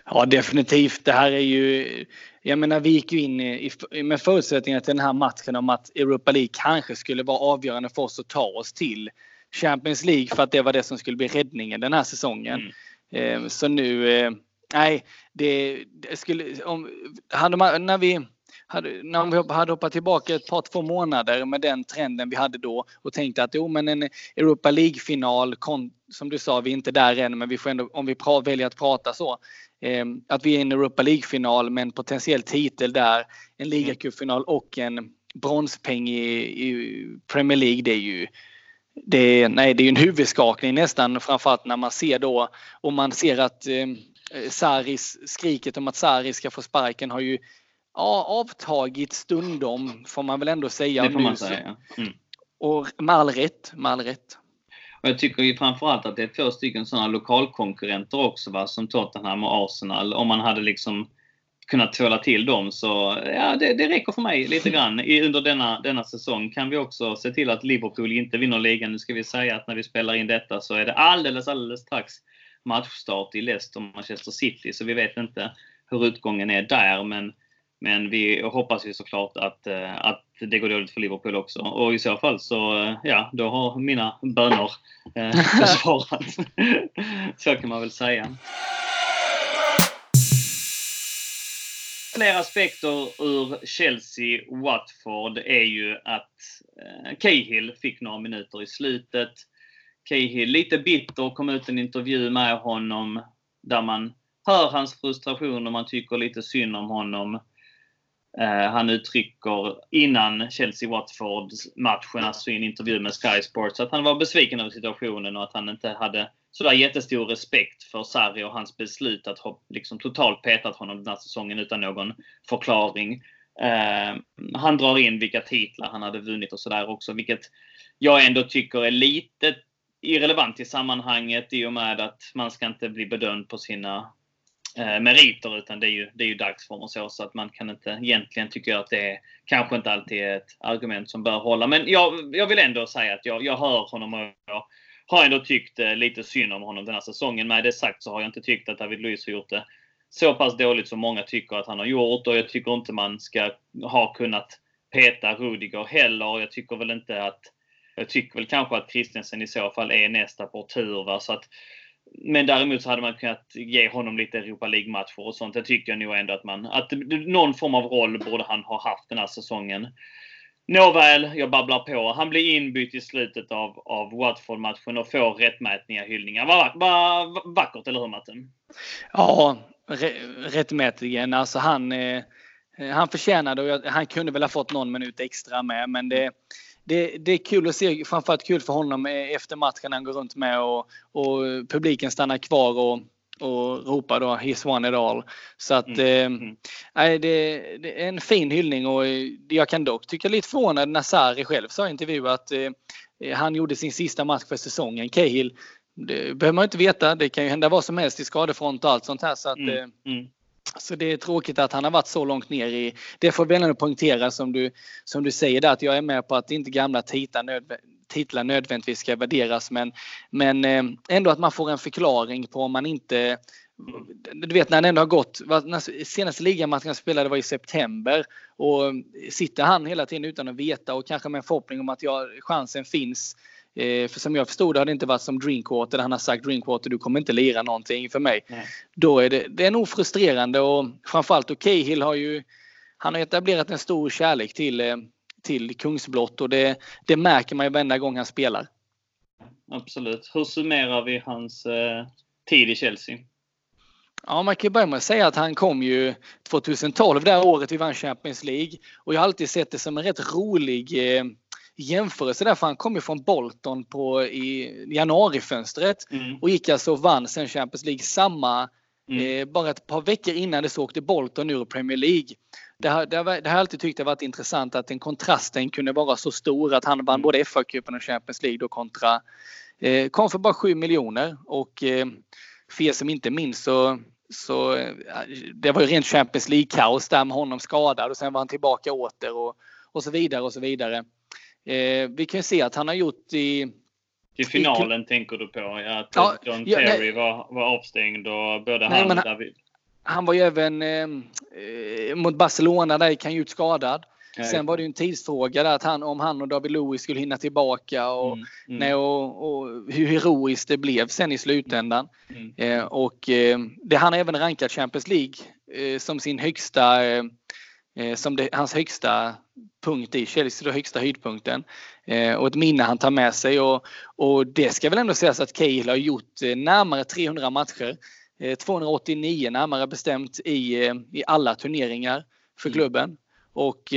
Ja, definitivt. Det här är ju... Jag menar, vi gick ju in i, med förutsättningar till den här matchen om att Europa League kanske skulle vara avgörande för oss att ta oss till Champions League för att det var det som skulle bli räddningen den här säsongen. Mm. Så nu, eh, nej, det, det skulle, om, hade man, när vi hade, när vi hade hoppat tillbaka ett par, två månader med den trenden vi hade då och tänkte att jo men en Europa League-final, som du sa, vi är inte där än men vi får ändå, om vi pra, väljer att prata så, eh, att vi är i en Europa League-final med en potentiell titel där, en ligacupfinal och en bronspeng i, i Premier League, det är ju det nej, det är en huvudskakning nästan framförallt när man ser då och man ser att eh, Saris, skriket om att Sarri ska få sparken har ju ja, avtagit stundom får man väl ändå säga. Det får man säga. Mm. Och med all rätt. Med all rätt. Och jag tycker ju framförallt att det är två stycken sådana lokalkonkurrenter också va, som Tottenham och Arsenal. Om man hade liksom kunnat tvåla till dem så ja, det, det räcker för mig lite grann. I, under denna, denna säsong kan vi också se till att Liverpool inte vinner ligan. Nu ska vi säga att när vi spelar in detta så är det alldeles, alldeles strax matchstart i Leicester och Manchester City. Så vi vet inte hur utgången är där. Men, men vi hoppas ju såklart att, eh, att det går dåligt för Liverpool också. Och i så fall så, eh, ja, då har mina bönor eh, besvarats. så kan man väl säga. Fler aspekter ur Chelsea-Watford är ju att eh, Cahill fick några minuter i slutet. Cahill lite bitter, kom ut en intervju med honom där man hör hans frustration och man tycker lite synd om honom. Eh, han uttrycker innan Chelsea-Watford-matchen, alltså i en intervju med Sky Sports, att han var besviken över situationen och att han inte hade sådär jättestor respekt för Sarri och hans beslut att ha liksom totalt petat honom den här säsongen utan någon förklaring. Eh, han drar in vilka titlar han hade vunnit och sådär också, vilket jag ändå tycker är lite irrelevant i sammanhanget i och med att man ska inte bli bedömd på sina eh, meriter utan det är ju, det är ju dagsform och så. Så att man kan inte, egentligen tycker jag att det är, kanske inte alltid är ett argument som bör hålla. Men jag, jag vill ändå säga att jag, jag hör honom och jag har ändå tyckt eh, lite synd om honom den här säsongen. Med det sagt så har jag inte tyckt att David Luiz har gjort det så pass dåligt som många tycker att han har gjort och jag tycker inte man ska ha kunnat peta Rudiger heller. Jag tycker väl inte att jag tycker väl kanske att Kristensen i så fall är nästa på tur. Va? Så att, men däremot så hade man kunnat ge honom lite Europa League-matcher och sånt. Det tycker jag nog ändå att man... Att någon form av roll borde han ha haft den här säsongen. Nåväl, jag babblar på. Han blir inbytt i slutet av, av Watford-matchen och får rättmätiga hyllningar. Vad va, va, vackert, eller hur Matten? Ja, rättmätigen. Alltså han, eh, han förtjänade och han kunde väl ha fått någon minut extra med. Men det, det, det, är kul att se, framförallt kul för honom efter matchen han går runt med och, och publiken stannar kvar och, och ropar då “He's won it all”. Så att mm. eh, mm. det, det, är en fin hyllning och jag kan dock tycka lite förvånad när Sarri själv sa i intervju att eh, han gjorde sin sista match för säsongen. Cahill, det behöver man inte veta. Det kan ju hända vad som helst i skadefront och allt sånt här. Så att, mm. Eh, mm. Så det är tråkigt att han har varit så långt ner i... Det får vi ändå poängtera som du, som du säger där att jag är med på att inte gamla titlar, nödv titlar nödvändigtvis ska värderas men, men eh, ändå att man får en förklaring på om man inte du vet när han ändå har gått, senaste ligamatchen han spelade var i september och sitter han hela tiden utan att veta och kanske med en förhoppning om att ja, chansen finns Eh, för som jag förstod det har det inte varit som Drinkwater han har sagt Drinkwater du kommer inte lira någonting för mig. Nej. Då är det, det är nog frustrerande och framförallt och Cahill har ju han har etablerat en stor kärlek till, eh, till Kungsblott och det, det märker man ju varenda gång han spelar. Absolut. Hur summerar vi hans eh, tid i Chelsea? Ja, man kan ju börja med att säga att han kom ju 2012, det här året vi vann Champions League. Och jag har alltid sett det som en rätt rolig eh, jämförelse där, för han kom ju från Bolton på, i januarifönstret mm. och gick alltså och vann sen Champions League samma Mm. Eh, bara ett par veckor innan det så åkte Bolton ur Premier League. Det har, det, har, det har jag alltid tyckt det varit intressant att den kontrasten kunde vara så stor att han vann mm. både FA-cupen och Champions League då kontra eh, kom för bara 7 miljoner och eh, för er som inte minns så så eh, det var ju rent Champions League-kaos där med honom skadad och sen var han tillbaka åter och, och så vidare och så vidare. Eh, vi kan se att han har gjort i till finalen I, tänker du på? Att ja, John Terry ja, var, var avstängd och både nej, han och David. Han var ju även eh, eh mot Barcelona där gick han ut skadad. Nej. Sen var det ju en tidsfråga där att han, om han och David Lewis skulle hinna tillbaka och, mm, mm. Nej, och, och, hur heroiskt det blev sen i slutändan. Mm. Eh, och eh, det han har även rankat Champions League eh, som sin högsta eh, som det, hans högsta punkt i Chelsea, då högsta höjdpunkten. Eh, och ett minne han tar med sig och, och det ska väl ändå sägas att Cahill har gjort eh, närmare 300 matcher. 289 eh, närmare bestämt i, i alla turneringar för mm. klubben. Och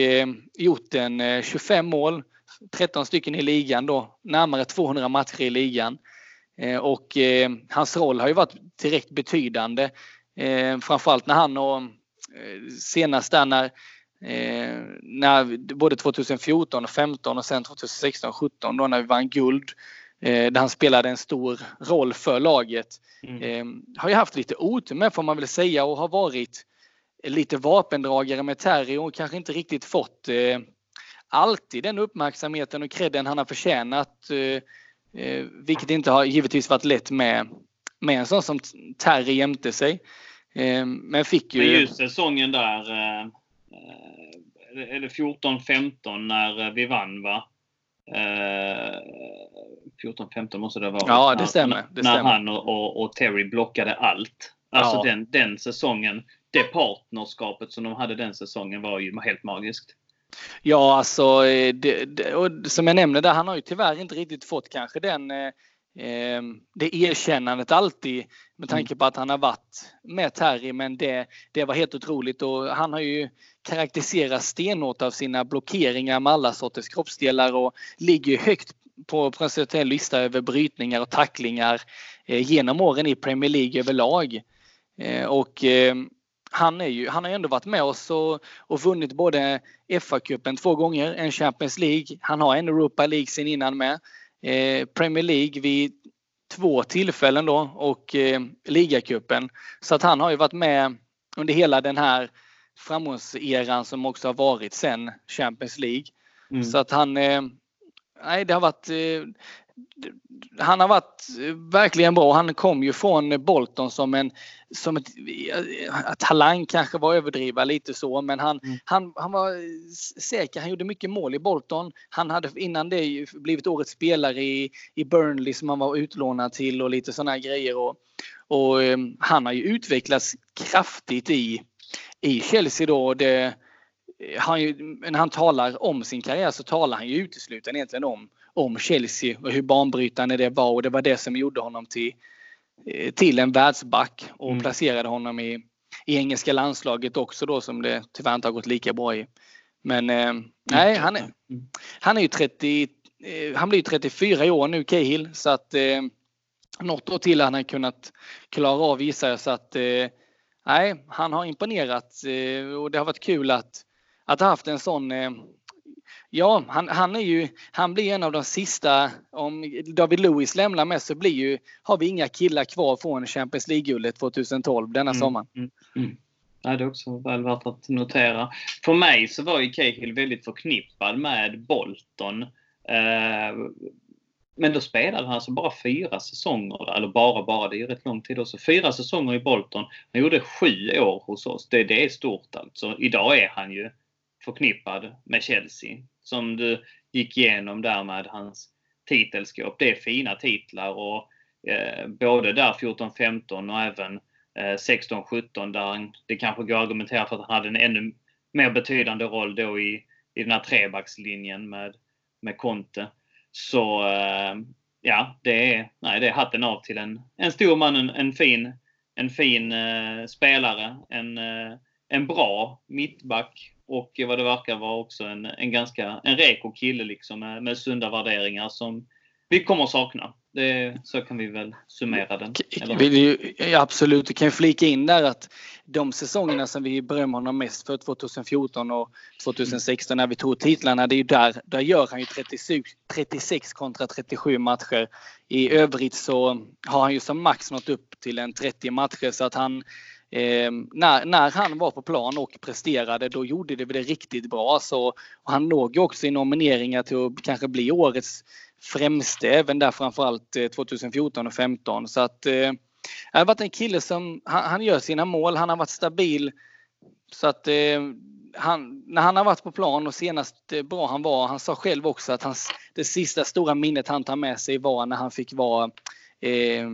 gjort en 25 mål, 13 stycken i ligan då, närmare 200 matcher i ligan. och hans roll har ju varit direkt betydande. framförallt när han och senast där när Eh, när, både 2014 och 15 och sen 2016 och 17 då när vi vann guld. Eh, där han spelade en stor roll för laget. Mm. Eh, har ju haft lite otur med får man väl säga och har varit lite vapendragare med Terry och kanske inte riktigt fått eh, alltid den uppmärksamheten och credden han har förtjänat. Eh, eh, vilket inte har givetvis varit lätt med, med en sån som Terry jämte sig. Eh, men fick ju... Men just säsongen där eller 14-15 när vi vann va? 14-15 måste det vara. Ja, det stämmer. Det när stämmer. han och, och, och, Terry blockade allt. Alltså ja. den, den säsongen. Det partnerskapet som de hade den säsongen var ju helt magiskt. Ja, alltså eh, det, det, och som jag nämnde där, han har ju tyvärr inte riktigt fått kanske den eh, Ehm, det erkännandet alltid med tanke mm. på att han har varit med Terry men det, det var helt otroligt och han har ju karaktäriserat stenhårt av sina blockeringar med alla sorters kroppsdelar och ligger högt på procentuell lista över brytningar och tacklingar eh, genom åren i Premier League överlag. Eh, och ehm, han, är ju, han har ändå varit med oss och, och vunnit både FA-cupen två gånger, en Champions League. Han har en Europa League sen innan med. Eh, Premier League vid två tillfällen då och eh, ligacupen. Så att han har ju varit med under hela den här framgångseran som också har varit sen Champions League. Mm. Så att han, eh, nej det har varit han har varit verkligen bra. Han kom ju från Bolton som en som ett, talang kanske var överdriva lite så, men han, mm. han, han var säker. Han gjorde mycket mål i Bolton. Han hade innan det blivit årets spelare i, i Burnley som han var utlånad till och lite sådana grejer. Och, och um, han har ju utvecklats kraftigt i, i Chelsea då. Det, han, när han talar om sin karriär så talar han ju uteslutande egentligen om om Chelsea och hur banbrytande det var och det var det som gjorde honom till, eh, till en världsback och mm. placerade honom i, i engelska landslaget också då som det tyvärr inte har gått lika bra i. Men eh, nej, han är, mm. han är ju 30, eh, han blir 34 i år nu Cahill så att eh, något år till han har kunnat klara av gissar jag så att eh, nej, han har imponerat eh, och det har varit kul att, att ha haft en sån eh, Ja, han, han, är ju, han blir en av de sista. Om David Lewis lämnar med så blir ju, har vi inga killar kvar från Champions League-guldet 2012 denna mm, sommaren. Mm, mm. Ja, det är också väl värt att notera. För mig så var ju Cahill väldigt förknippad med Bolton. Eh, men då spelade han alltså bara fyra säsonger, eller bara bara, det är ju rätt lång tid också. Fyra säsonger i Bolton. Han gjorde sju år hos oss. Det, det är stort alltså. Idag är han ju förknippad med Chelsea som du gick igenom där med hans titelskåp. Det är fina titlar och eh, både där 14-15 och även eh, 16-17 där det kanske går att argumentera för att han hade en ännu mer betydande roll då i, i den här trebackslinjen med, med Conte. Så eh, ja, det är, nej, det är hatten av till en, en stor man, en, en fin, en fin eh, spelare, en, eh, en bra mittback och vad det verkar vara också en, en ganska en reko kille liksom med, med sunda värderingar som vi kommer att sakna. Det, så kan vi väl summera den. Ja, absolut, vi kan flika in där att de säsongerna som vi berömmer honom mest för 2014 och 2016 när vi tog titlarna, det är ju där, där gör han ju 36, 36 kontra 37 matcher. I övrigt så har han ju som max nått upp till en 30 matcher så att han Eh, när, när han var på plan och presterade då gjorde det det riktigt bra. Så, han låg ju också i nomineringar till att kanske bli årets främste även där framförallt eh, 2014 och 2015. Så att eh, det har varit en kille som han, han, gör sina mål. Han har varit stabil. Så att eh, han, när han har varit på plan och senast eh, bra han var, han sa själv också att hans, det sista stora minnet han tar med sig var när han fick vara eh,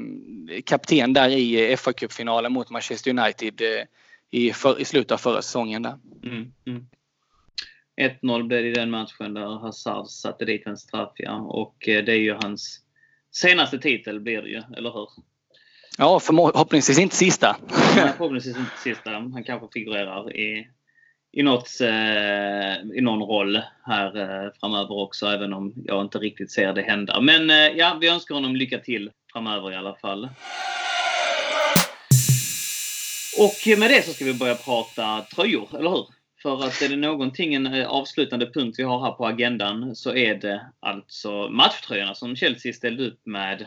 kapten där i fa Cup-finalen mot Manchester United eh, i, för, i slutet av förra säsongen. Där. Mm, mm. 1-0 blev det i den matchen där Hazard satte dit en straff. Ja. Och eh, det är ju hans senaste titel blir det ju, eller hur? Ja, förhoppningsvis inte sista. Nej, förhoppningsvis inte sista. Han kanske figurerar i, i, något, eh, i någon roll här eh, framöver också, även om jag inte riktigt ser det hända. Men eh, ja, vi önskar honom lycka till framöver i alla fall. Och med det så ska vi börja prata tröjor, eller hur? För att är det någonting, en eh, avslutande punkt vi har här på agendan, så är det alltså matchtröjorna som Chelsea ställde upp med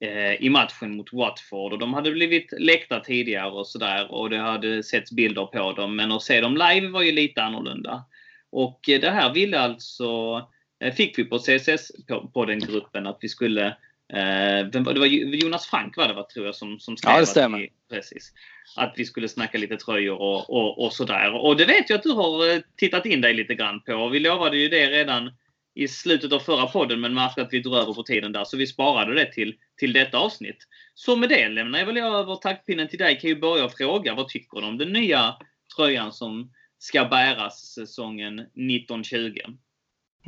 eh, i matchen mot Watford. Och de hade blivit läckta tidigare och sådär och det hade setts bilder på dem. Men att se dem live var ju lite annorlunda. Och eh, det här ville alltså, eh, fick vi på CSS på, på den gruppen att vi skulle Eh, det var Jonas Frank var det, tror jag, som, som skrev ja, det stämmer. Att vi, precis, att vi skulle snacka lite tröjor och, och, och sådär. Och det vet jag att du har eh, tittat in dig lite grann på. Vi lovade ju det redan i slutet av förra podden men märkte att vi drog över på tiden där så vi sparade det till, till detta avsnitt. Så med det lämnar jag väl över taktpinnen till dig. Kan ju börja fråga vad tycker du om den nya tröjan som ska bäras säsongen 1920?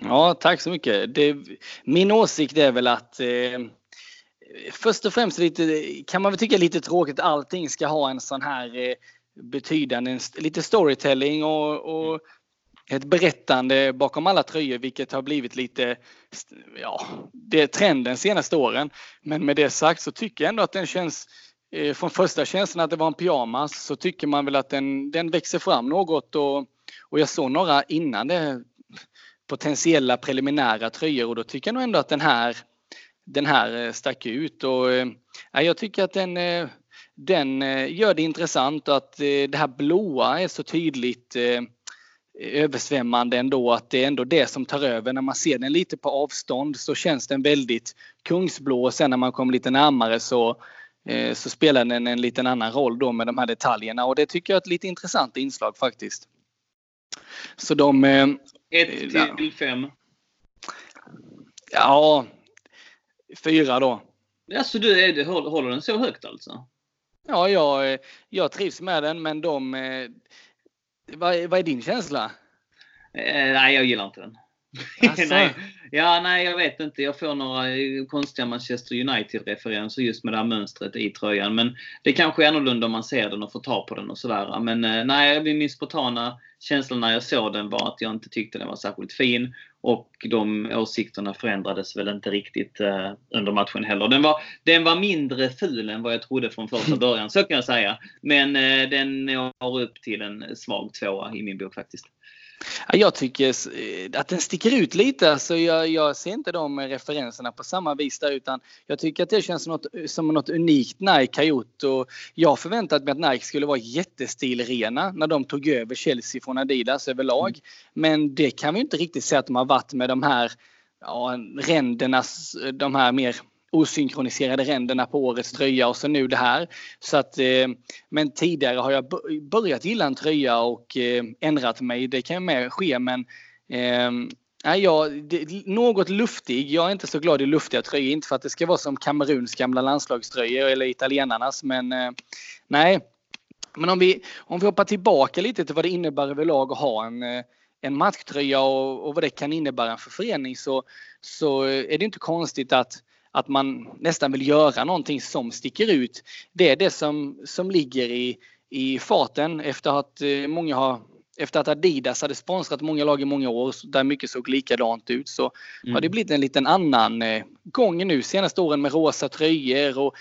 Ja, tack så mycket. Det, min åsikt är väl att eh, först och främst lite, kan man väl tycka lite tråkigt att allting ska ha en sån här eh, betydande, lite storytelling och, och ett berättande bakom alla tröjor, vilket har blivit lite, ja, det är trenden senaste åren. Men med det sagt så tycker jag ändå att den känns, eh, från första känslan att det var en pyjamas, så tycker man väl att den, den växer fram något och, och jag såg några innan det potentiella preliminära tröjor och då tycker jag nog ändå att den här, den här eh, stack ut. Och, eh, ja, jag tycker att den, eh, den gör det intressant och att det här blåa är så tydligt översvämmande ändå att det är ändå det som tar över. När man ser den lite på avstånd så känns den väldigt kungsblå och sen när man kommer lite närmare så, så spelar den en liten annan roll då med de här detaljerna och det tycker jag är ett lite intressant inslag faktiskt. Så de, 1 till 5? Ja, 4 då. Alltså du, är håller den så högt alltså? Ja, jag, jag trivs med den men de... Eh, vad, vad är din känsla? Eh, nej, jag gillar inte den. Nej. Ja, nej, jag vet inte. Jag får några konstiga Manchester United-referenser just med det här mönstret i tröjan. Men det kanske är annorlunda om man ser den och får ta på den och sådär. Men eh, nej, min spontana känsla när jag såg den var att jag inte tyckte den var särskilt fin. Och de åsikterna förändrades väl inte riktigt eh, under matchen heller. Den var, den var mindre ful än vad jag trodde från första början, så kan jag säga. Men eh, den når upp till en svag tvåa i min bok faktiskt. Jag tycker eh, att den sticker ut lite. Alltså jag, jag ser inte de referenserna på samma vis där utan jag tycker att det känns som något, som något unikt Nike har gjort. Och jag förväntat mig att Nike skulle vara jättestilrena när de tog över Chelsea från Adidas överlag. Mm. Men det kan vi inte riktigt säga att de har varit med de här ja, ränderna, de här mer osynkroniserade ränderna på årets tröja och så nu det här. Så att, eh, men tidigare har jag börjat gilla en tröja och eh, ändrat mig. Det kan med ske men eh, Nej, ja, det, något luftig. Jag är inte så glad i luftiga tröjor. Inte för att det ska vara som Kameruns gamla landslagströjor eller italienarnas. Men eh, nej. Men om vi, om vi hoppar tillbaka lite till vad det innebär överlag att ha en, eh, en matchtröja och, och vad det kan innebära för förening så, så eh, är det inte konstigt att, att man nästan vill göra någonting som sticker ut. Det är det som, som ligger i, i farten efter att eh, många har efter att Adidas hade sponsrat många lag i många år där mycket såg likadant ut så mm. har det blivit en liten annan eh, gång nu senaste åren med rosa tröjor och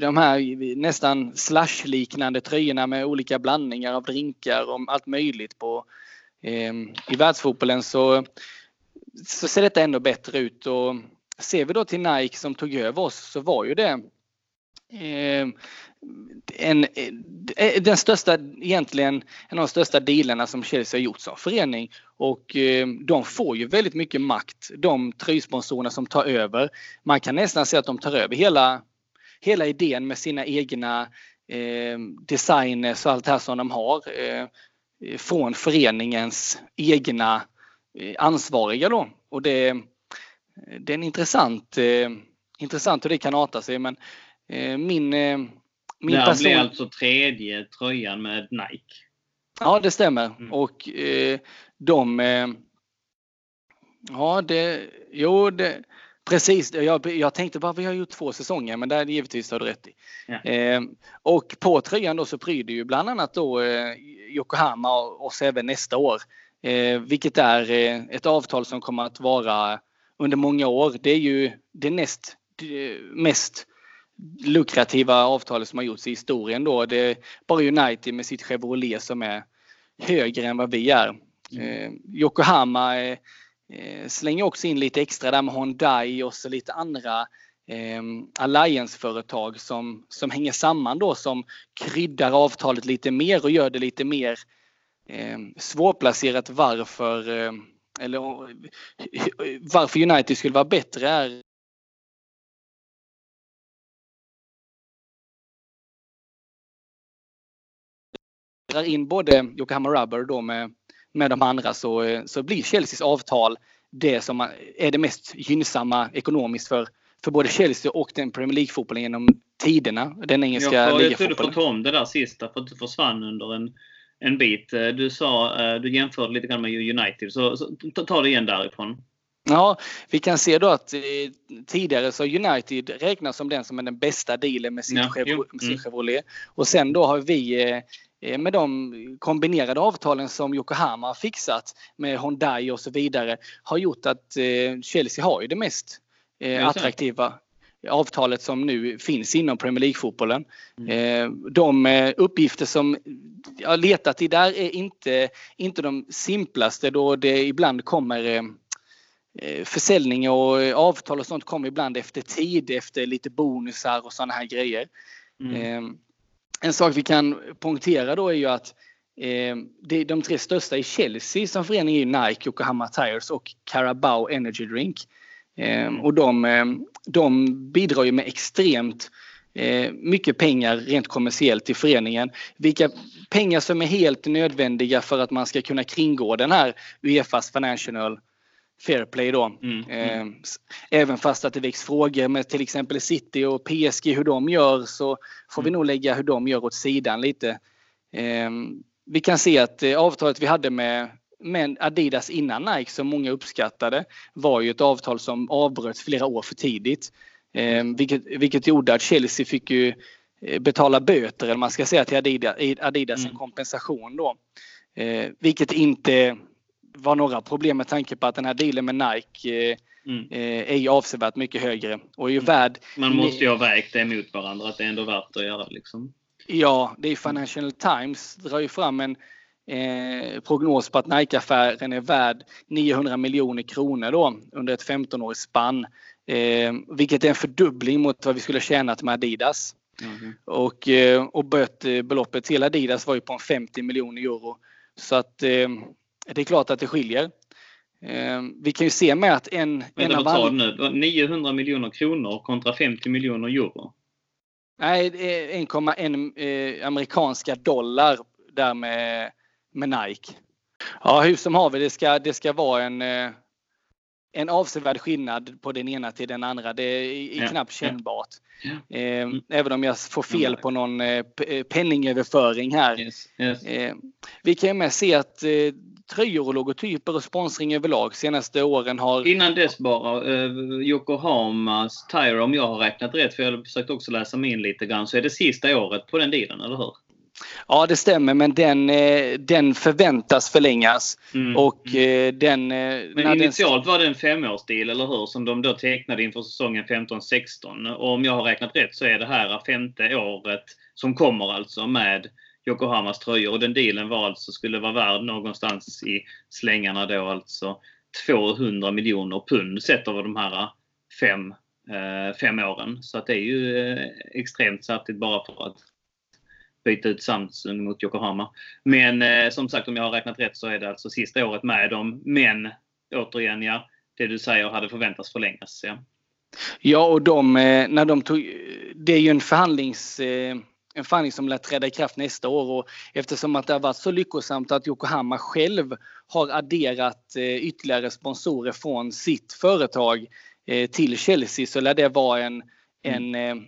de här nästan slash-liknande tröjorna med olika blandningar av drinkar och allt möjligt på eh, i världsfotbollen så, så ser detta ändå bättre ut och ser vi då till Nike som tog över oss så var ju det eh, en, eh, den största, egentligen en av de största dealerna som Chelsea har gjort som förening. Och eh, de får ju väldigt mycket makt, de tröjsponsorerna som tar över. Man kan nästan säga att de tar över hela, hela idén med sina egna eh, designers och allt det här som de har. Eh, från föreningens egna eh, ansvariga då. Och det, det är en intressant, eh, intressant hur det kan arta sig. Men min min det person... blir alltså tredje tröjan med Nike. Ja, det stämmer. Mm. Och eh, de... Eh, ja, det... Jo, det... Precis, jag, jag tänkte bara vi har gjort två säsonger men det är givetvis har du rätt i. Ja. Eh, och på tröjan då så pryder ju bland annat då eh, Yokohama oss även nästa år. Eh, vilket är eh, ett avtal som kommer att vara under många år. Det är ju det näst det mest lukrativa avtalet som har gjorts i historien då. Det är bara United med sitt Chevrolet som är högre än vad vi är. Mm. Eh, Yokohama eh, eh, slänger också in lite extra där med Hyundai och så lite andra eh, allianceföretag som, som hänger samman då som kryddar avtalet lite mer och gör det lite mer eh, svårplacerat varför eh, eller varför United skulle vara bättre är in både Yokohama Rubber då med, med de andra så, så blir Chelseas avtal det som är det mest gynnsamma ekonomiskt för, för både Chelsea och den Premier League-fotbollen genom tiderna. Den engelska ligafotbollen. Jag tror du får ta om det där sista för att du försvann under en, en bit. Du sa, eh, du jämförde lite grann med United. Så, så ta det igen därifrån. Ja, vi kan se då att eh, tidigare så United räknas som den som är den bästa dealen med sin, ja, sin mm. Chevrolet. Och sen då har vi eh, Eh, med de kombinerade avtalen som Yokohama har fixat med Hyundai och så vidare har gjort att eh, Chelsea har ju det mest eh, attraktiva avtalet som nu finns inom Premier League-fotbollen. Mm. De uppgifter som jag letat i där är inte, inte de simplaste då det ibland kommer försäljning och avtal och sånt kommer ibland efter tid, efter lite bonusar och sådana här grejer. Mm en sak vi kan poängtera då är ju att eh, det, de tre största i Chelsea som förening är Nike, Yokohama Tires och Carabao Energy Drink. Eh, och de, eh, de bidrar ju med extremt eh, mycket pengar rent kommersiellt till föreningen. Vilka pengar som är helt nödvändiga för att man ska kunna kringgå den här Uefas Financial fair play då. Mm, mm. Eh, även fast att det väcks frågor med till exempel City och PSG hur de gör så får mm. vi nog lägga hur de gör åt sidan lite. Eh, vi kan se att eh, avtalet vi hade med, med Adidas innan Nike som många uppskattade var ju ett avtal som avbröts flera år för tidigt. Vilket, vilket gjorde att Chelsea fick ju betala böter eller man ska säga till Adidas, Adidas en mm. kompensation då. vilket inte var några problem med tanke på att den här dealen med Nike eh, mm. Eh, är ju avsevärt mycket högre och är ju mm. värd... Man måste ju ha vägt det mot varandra, att det är ändå värt att göra liksom. Ja, det är Financial Times drar ju fram en eh, prognos på att Nike-affären är värd 900 miljoner kronor då under ett 15-årigt spann. Eh, vilket är en fördubbling mot vad vi skulle tjänat med Adidas. Mm. Och, eh, och bötbeloppet till Adidas var ju på 50 miljoner euro. Så att eh, det är klart att det skiljer. Eh, vi kan ju se med att en... Men en av alla... nu? 900 miljoner kronor kontra 50 miljoner euro? Nej, 1,1 eh, amerikanska dollar där med, med Nike. Ja, hur som haver, det ska, det ska vara en, eh, en avsevärd skillnad på den ena till den andra. Det är ja, knappt kännbart. Ja. Eh, mm. Även om jag får fel på någon eh, penningöverföring här. Yes, yes. Eh, vi kan ju med se att eh, tröjor och logotyper och sponsring överlag senaste åren har... Innan dess bara, eh, Yokohamas Tire, om jag har räknat rätt, för jag har försökt också läsa mig in lite grann, så är det sista året på den dealen, eller hur? Ja, det stämmer, men den, eh, den förväntas förlängas. Mm. Och mm. Eh, den... Eh, men initialt den... var det en femårsdeal, eller hur? Som de då tecknade inför säsongen 15-16. Och om jag har räknat rätt så är det här femte året som kommer alltså med Yokohamas tröjor. Och den dealen var alltså, skulle vara värd någonstans i slängarna då alltså 200 miljoner pund sett över de här fem, fem åren. Så att det är ju extremt saftigt bara för att byta ut Samsung mot Yokohama. Men eh, som sagt, om jag har räknat rätt så är det alltså sista året med dem. Men återigen, ja, det du säger hade förväntats förlängas. Ja, ja och de, eh, när de tog, det är ju en förhandlings eh, en förhandling som lär träda i kraft nästa år och eftersom att det har varit så lyckosamt att Yokohama själv har adderat eh, ytterligare sponsorer från sitt företag till Chelsea så lär det vara en, mm.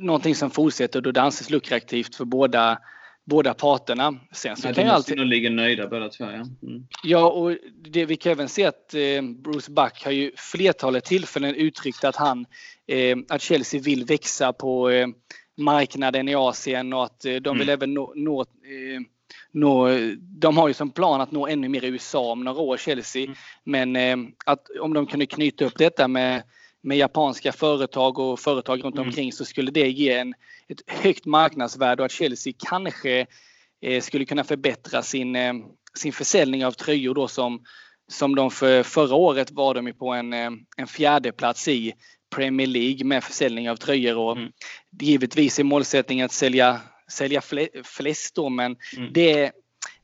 Någonting som fortsätter då det anses lukrativt för båda, båda parterna. Sen så ja, kan de alltid... ligga nöjda båda två. Ja, mm. ja och det, vi kan även se att eh, Bruce Buck har ju flertalet tillfällen uttryckt att han, eh, att Chelsea vill växa på eh, marknaden i Asien och att eh, de vill mm. även nå, nå, eh, nå, de har ju som plan att nå ännu mer i USA om några år, Chelsea. Mm. Men eh, att om de kunde knyta upp detta med med japanska företag och företag runt mm. omkring så skulle det ge en, ett högt marknadsvärde och att Chelsea kanske eh, skulle kunna förbättra sin, eh, sin försäljning av tröjor då som, som de för förra året var de på en, eh, en fjärde plats i Premier League med försäljning av tröjor och mm. givetvis är målsättningen att sälja, sälja flest då men mm. det,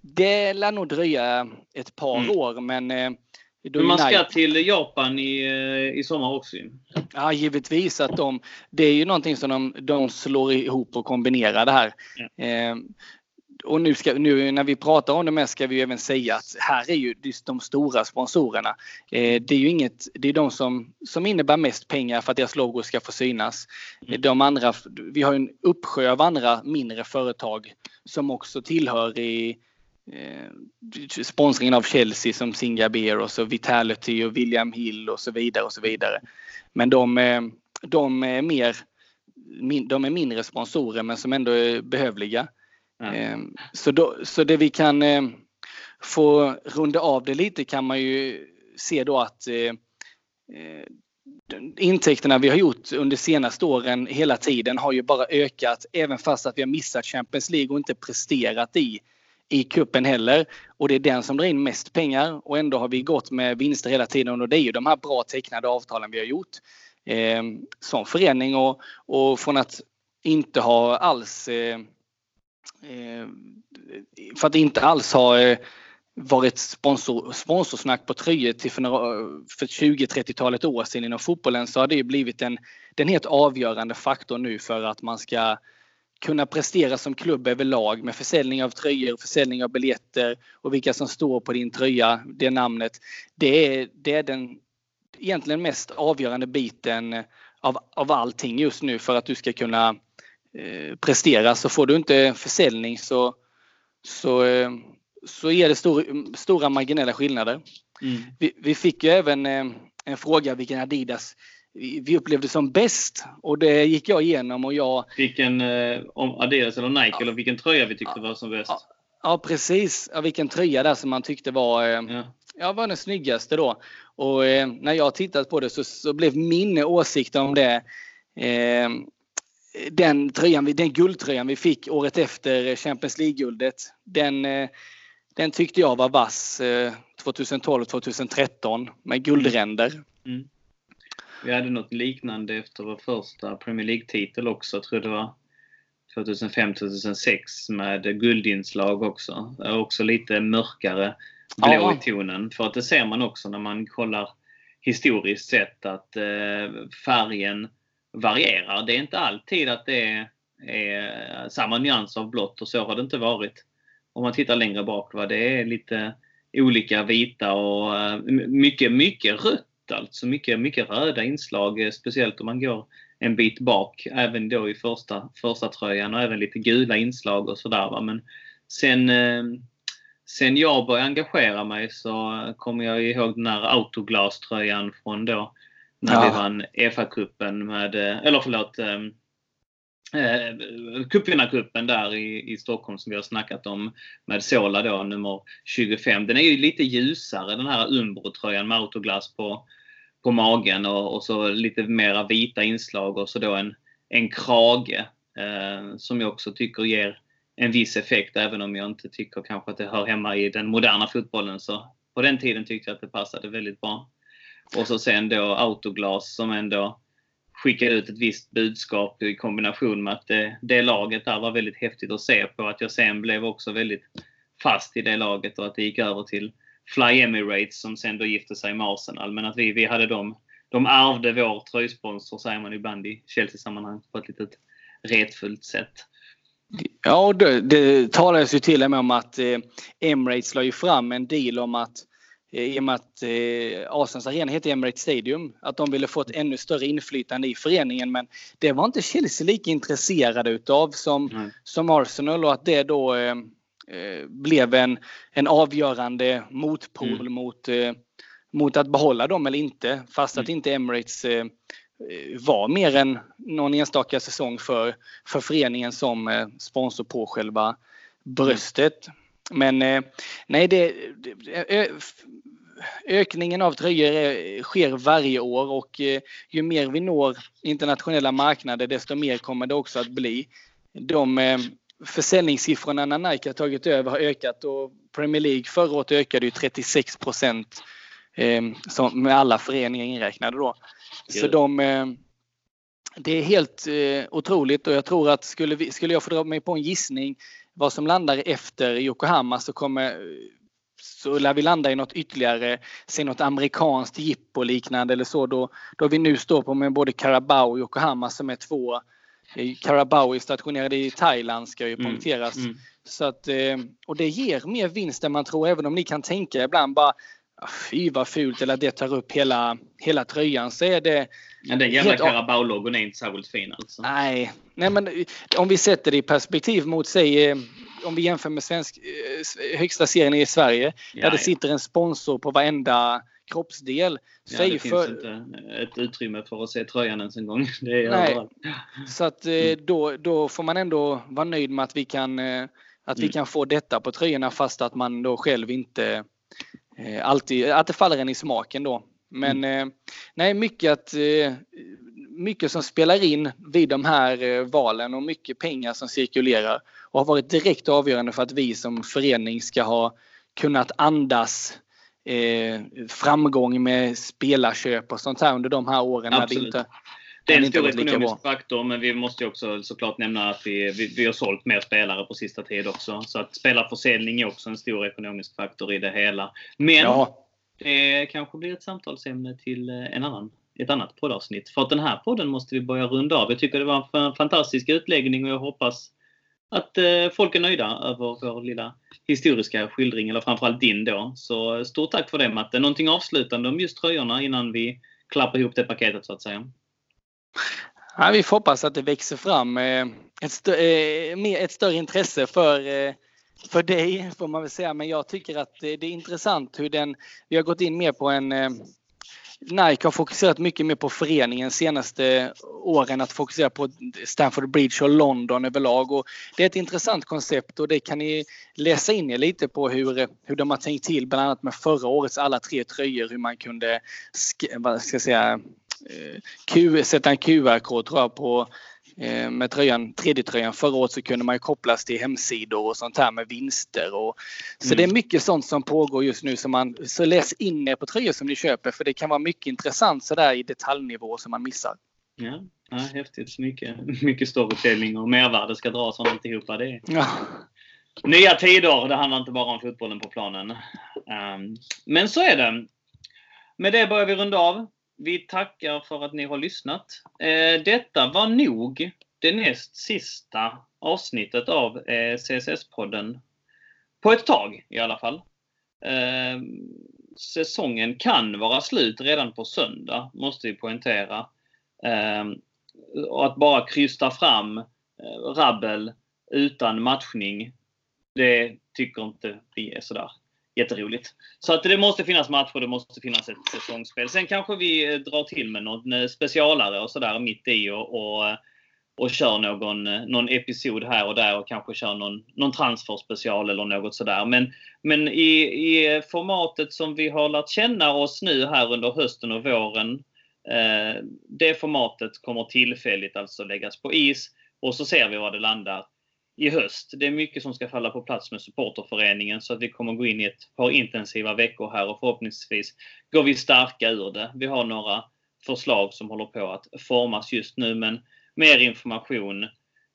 det lär nog dröja ett par mm. år men eh, men man ska till Japan i, eh, i sommar också Ja, givetvis. att de, Det är ju någonting som de, de slår ihop och kombinerar det här. Ja. Eh, och nu, ska, nu, när vi pratar om det mest ska vi även säga att här är ju de stora sponsorerna. Eh, det är ju inget, det är de som, som innebär mest pengar för att deras logo ska få synas. Mm. De andra, vi har en uppsjö av andra mindre företag som också tillhör i eh, sponsringen av Chelsea som Singabeer och så Vitality och William Hill och så vidare och så vidare. Men de, eh, de är mer de är mindre sponsorer men som ändå är behövliga. Mm. Så, då, så det vi kan få runda av det lite kan man ju se då att intäkterna vi har gjort under senaste åren hela tiden har ju bara ökat även fast att vi har missat Champions League och inte presterat i i kuppen heller. Och det är den som drar in mest pengar. Och ändå har vi gått med vinster hela tiden. Och det är ju de här bra tecknade avtalen vi har gjort. Eh, som förening och, och från att inte ha alls eh, eh, för att inte alls ha eh, varit sponsor, sponsorsnack på tröjor till för, för 20-30-talet år sedan inom fotbollen så har det blivit en, den helt avgörande faktor nu för att man ska kunna prestera som klubb överlag med försäljning av tröjor, försäljning av biljetter och vilka som står på din tröja, det namnet. Det är, det är den egentligen mest avgörande biten av, av allting just nu för att du ska kunna eh, prestera. Så får du inte försäljning så, så, eh, så ger det stor, stora marginella skillnader. Mm. Vi, vi, fick ju även eh, en fråga vilken Adidas vi upplevde som bäst. Och det gick jag igenom och jag... Vilken, eh, om Adidas eller Nike ja. eller vilken tröja vi tyckte var som bäst? Ja, ja precis. Ja, vilken tröja där som man tyckte var, eh, ja. ja. var den snyggaste då. Och eh, när jag tittat på det så, så blev min åsikt om det eh, den, tröjan, den guldtröjan vi fick året efter Champions League-guldet. Den, eh, den tyckte jag var vass 2012-2013 eh, med guldränder. Mm. Vi hade något liknande efter vår första Premier League-titel också. Jag tror det var 2005-2006 med guldinslag också. Också lite mörkare blå ja. i tonen. För att det ser man också när man kollar historiskt sett att eh, färgen varierar. Det är inte alltid att det är, är samma nyans av blått och så har det inte varit. Om man tittar längre bak. Va? Det är lite olika vita och uh, mycket, mycket rött alltså. Mycket, mycket röda inslag, speciellt om man går en bit bak, även då i första, första tröjan och även lite gula inslag och sådär. Men sen, sen jag började engagera mig så kommer jag ihåg den här autoglaströjan från då när ja. vi vann EFA-cupen med, eller förlåt, eh, cupvinnarcupen där i, i Stockholm som vi har snackat om med Sola då, nummer 25. Den är ju lite ljusare den här Umbro-tröjan med autoglass på, på magen och, och, så lite mera vita inslag och så då en, en krage eh, som jag också tycker ger en viss effekt även om jag inte tycker kanske att det hör hemma i den moderna fotbollen. Så på den tiden tyckte jag att det passade väldigt bra. Och så sen då autoglas som ändå skickade ut ett visst budskap i kombination med att det, det laget där var väldigt häftigt att se på. Att jag sen blev också väldigt fast i det laget och att det gick över till Fly Emirates som sen då gifte sig med Arsenal. Men att vi, vi hade dem, de ärvde vår tröjsponsor säger man ibland i Chelsea-sammanhang på ett litet retfullt sätt. Ja, det, det talades ju till och med om att eh, Emirates la ju fram en deal om att i och med att eh, Arsenals arena heter Emirates Stadium, att de ville få ett ännu större inflytande i föreningen. Men det var inte Chelsea lika intresserade utav som, mm. som Arsenal och att det då eh, eh, blev en, en avgörande motpol mm. mot, eh, mot att behålla dem eller inte. Fast mm. att inte Emirates eh, var mer än någon enstaka säsong för, för föreningen som eh, sponsor på själva bröstet. Men eh, nej, det, det, ökningen av tröjor sker varje år och eh, ju mer vi når internationella marknader desto mer kommer det också att bli. De eh, försäljningssiffrorna när Nike har tagit över har ökat och Premier League förra året ökade ju 36 procent med alla föreningar inräknade då. Så de det är helt otroligt och jag tror att skulle, vi, skulle jag få dra mig på en gissning vad som landar efter Yokohama så kommer så lär vi landa i något ytterligare, se något amerikanskt jippo liknande eller så då, då vi nu står på med både Carabao och Yokohama som är två Carabao är stationerade i Thailand ska ju poängteras. Mm, mm. Så att, eh, och det ger mer vinst än man tror även om ni kan tänka ibland bara ah, Fy vad fult eller det tar upp hela, hela tröjan så är det... Ja, den jävla Carabao-logon är inte särskilt fin alltså. Nej, nej men om vi sätter det i perspektiv mot säg eh, om vi jämför med svensk, eh, högsta serien i Sverige ja, där det sitter en sponsor på varenda kroppsdel. Ja, det finns inte ett utrymme för att se tröjan ens en gång. Det är Nej. Så att eh, mm. då, då får man ändå vara nöjd med att vi kan, eh, att vi mm. kan få detta på tröjorna fast att man då själv inte alltid, att det faller en i smaken då. Men mm. nej, mycket, att, mycket som spelar in vid de här valen och mycket pengar som cirkulerar och har varit direkt avgörande för att vi som förening ska ha kunnat andas eh, framgång med spelarköp och sånt här under de här åren. Absolut. Inte, det är en stor ekonomisk faktor men vi måste också såklart nämna att vi, vi, vi, har sålt mer spelare på sista tid också. Så att spelarförsäljning är också en stor ekonomisk faktor i det hela. Men ja. det kanske blir ett samtalsämne till en annan ett annat poddavsnitt. För att den här podden måste vi börja runda av. Jag tycker det var en fantastisk utläggning och jag hoppas att eh, folk är nöjda över vår lilla historiska skildring, eller framförallt din då. Så eh, stort tack för det Matte. Någonting avslutande om just tröjorna innan vi klappar ihop det paketet så att säga? Ja, vi får hoppas att det växer fram eh, ett, stö ett större intresse för för dig får man väl säga, men jag tycker att det är intressant hur den, vi har gått in mer på en Nike har fokuserat mycket mer på föreningen senaste åren att fokusera på Stanford Bridge och London överlag. Och det är ett intressant koncept och det kan ni läsa in er lite på hur, hur de har tänkt till bland annat med förra årets alla tre tröjor hur man kunde vad ska jag säga, eh, Q, sätta en QR-kod tror jag på med tröjan, 3D-tröjan. Förra året så kunde man ju kopplas till hemsidor och sånt här med vinster. Och, så mm. det är mycket sånt som pågår just nu. Så, man, så läs in er på tröjor som ni köper för det kan vara mycket intressant sådär i detaljnivå som man missar. Ja, ja häftigt. Mycket, mycket storytelling och mervärde ska dras från alltihopa. Det är... Ja. Nya tider. Det handlar inte bara om fotbollen på planen. Um, men så är det. Med det börjar vi runda av. Vi tackar för att ni har lyssnat. Eh, detta var nog det näst sista avsnittet av eh, CSS-podden. På ett tag i alla fall. Eh, säsongen kan vara slut redan på söndag, måste vi poängtera. Och att bara krysta fram rabbel utan matchning, det tycker inte vi är sådär jätteroligt. Så att det måste finnas matcher, det måste finnas ett säsongsspel. Sen kanske vi eh, drar till med någon eh, specialare och sådär mitt i och, och, eh, och kör någon, någon episod här och där och kanske kör någon, någon transferspecial eller något sådär. Men, men i, i formatet som vi har lärt känna oss nu här under hösten och våren eh, det formatet kommer tillfälligt alltså läggas på is och så ser vi var det landar i höst. Det är mycket som ska falla på plats med supporterföreningen så att vi kommer gå in i ett par intensiva veckor här och förhoppningsvis går vi starka ur det. Vi har några förslag som håller på att formas just nu men mer information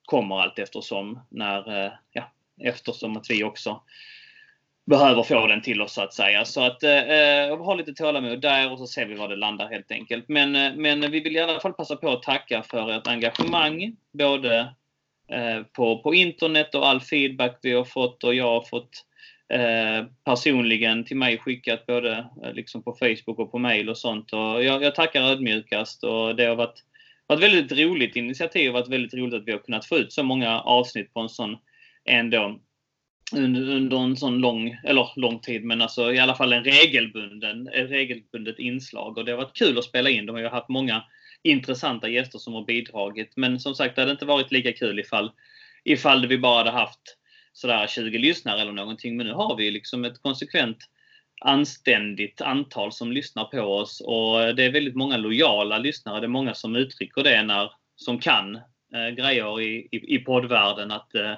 kommer allt eftersom när, eh, ja, eftersom att vi också behöver få den till oss så att säga. Så att eh, eh ha lite tålamod där och så ser vi var det landar helt enkelt. Men, eh, men vi vill i alla fall passa på att tacka för ert engagemang både Eh, på, på internet och all feedback vi har fått och jag har fått eh, personligen till mig skickat både eh, liksom på Facebook och på mail och sånt. Och jag, jag tackar ödmjukast och det har varit, varit väldigt roligt initiativ och varit väldigt roligt att vi har kunnat få ut så många avsnitt på en sån ändå under, under en sån lång, eller lång tid, men alltså i alla fall en regelbunden, ett regelbundet inslag. Och det har varit kul att spela in. De har ju haft många intressanta gäster som har bidragit. Men som sagt, det hade inte varit lika kul ifall, ifall vi bara hade haft sådär 20 lyssnare eller någonting. Men nu har vi liksom ett konsekvent anständigt antal som lyssnar på oss och det är väldigt många lojala lyssnare. Det är många som uttrycker det när, som kan eh, grejer i, i, i poddvärlden att eh,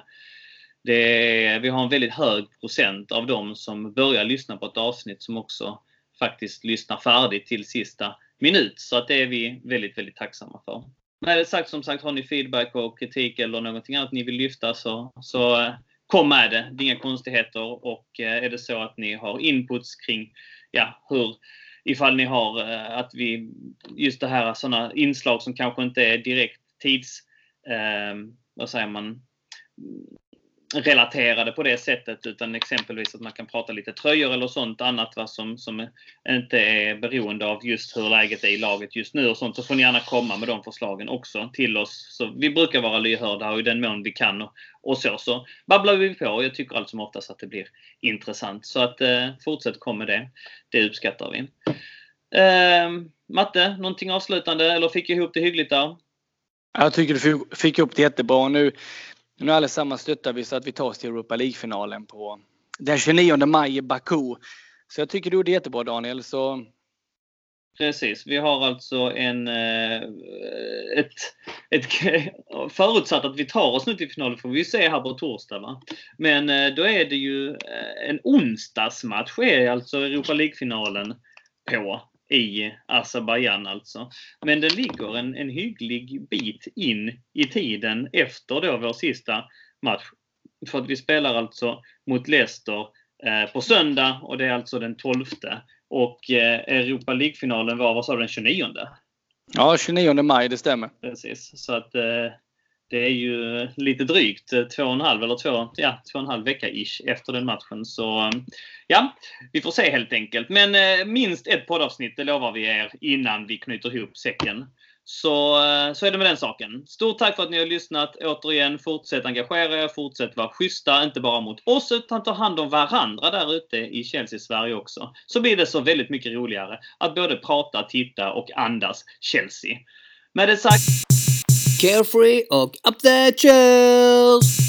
det är, vi har en väldigt hög procent av dem som börjar lyssna på ett avsnitt som också faktiskt lyssnar färdigt till sista minut. Så att det är vi väldigt, väldigt tacksamma för. Med det sagt, som sagt, har ni feedback och kritik eller någonting annat ni vill lyfta så, så eh, kom med det. Det är inga konstigheter och eh, är det så att ni har inputs kring ja, hur ifall ni har eh, att vi just det här sådana inslag som kanske inte är direkt tids eh, vad säger man relaterade på det sättet utan exempelvis att man kan prata lite tröjor eller sånt annat va, som, som inte är beroende av just hur läget är i laget just nu och sånt så får ni gärna komma med de förslagen också till oss. Så vi brukar vara lyhörda och i den mån vi kan och, och så så babblar vi på och jag tycker allt som oftast att det blir intressant. Så att eh, fortsätt kom med det. Det uppskattar vi. Eh, Matte, någonting avslutande eller fick jag ihop det hyggligt där? Jag tycker du fick ihop det jättebra. Nu nu allesammans stöttar vi så att vi tar oss till Europa League-finalen på den 29 maj i Baku. Så jag tycker du gjorde jättebra Daniel. Så... Precis, vi har alltså en... Eh, ett, ett, förutsatt att vi tar oss nu till finalen får vi se här på torsdag. Va? Men eh, då är det ju eh, en onsdagsmatch är alltså Europa League-finalen på i Azerbajdzjan alltså. Men den ligger en, en hygglig bit in i tiden efter då vår sista match. För att vi spelar alltså mot Leicester eh, på söndag och det är alltså den 12. Och eh, Europa League-finalen var, vad sa du, den 29? Ja, 29 maj, det stämmer. Precis. Så att eh, det är ju lite drygt eh, två och en halv eller två, ja, två och en halv vecka ish efter den matchen. Så eh, ja, vi får se helt enkelt. Men eh, minst ett poddavsnitt, det lovar vi er innan vi knyter ihop säcken. Så, eh, så är det med den saken. Stort tack för att ni har lyssnat. Återigen, fortsätt engagera er, fortsätt vara schyssta, inte bara mot oss utan ta hand om varandra där ute i Chelsea-Sverige också. Så blir det så väldigt mycket roligare att både prata, titta och andas Chelsea. Med det sagt Carefree och Up the Chills!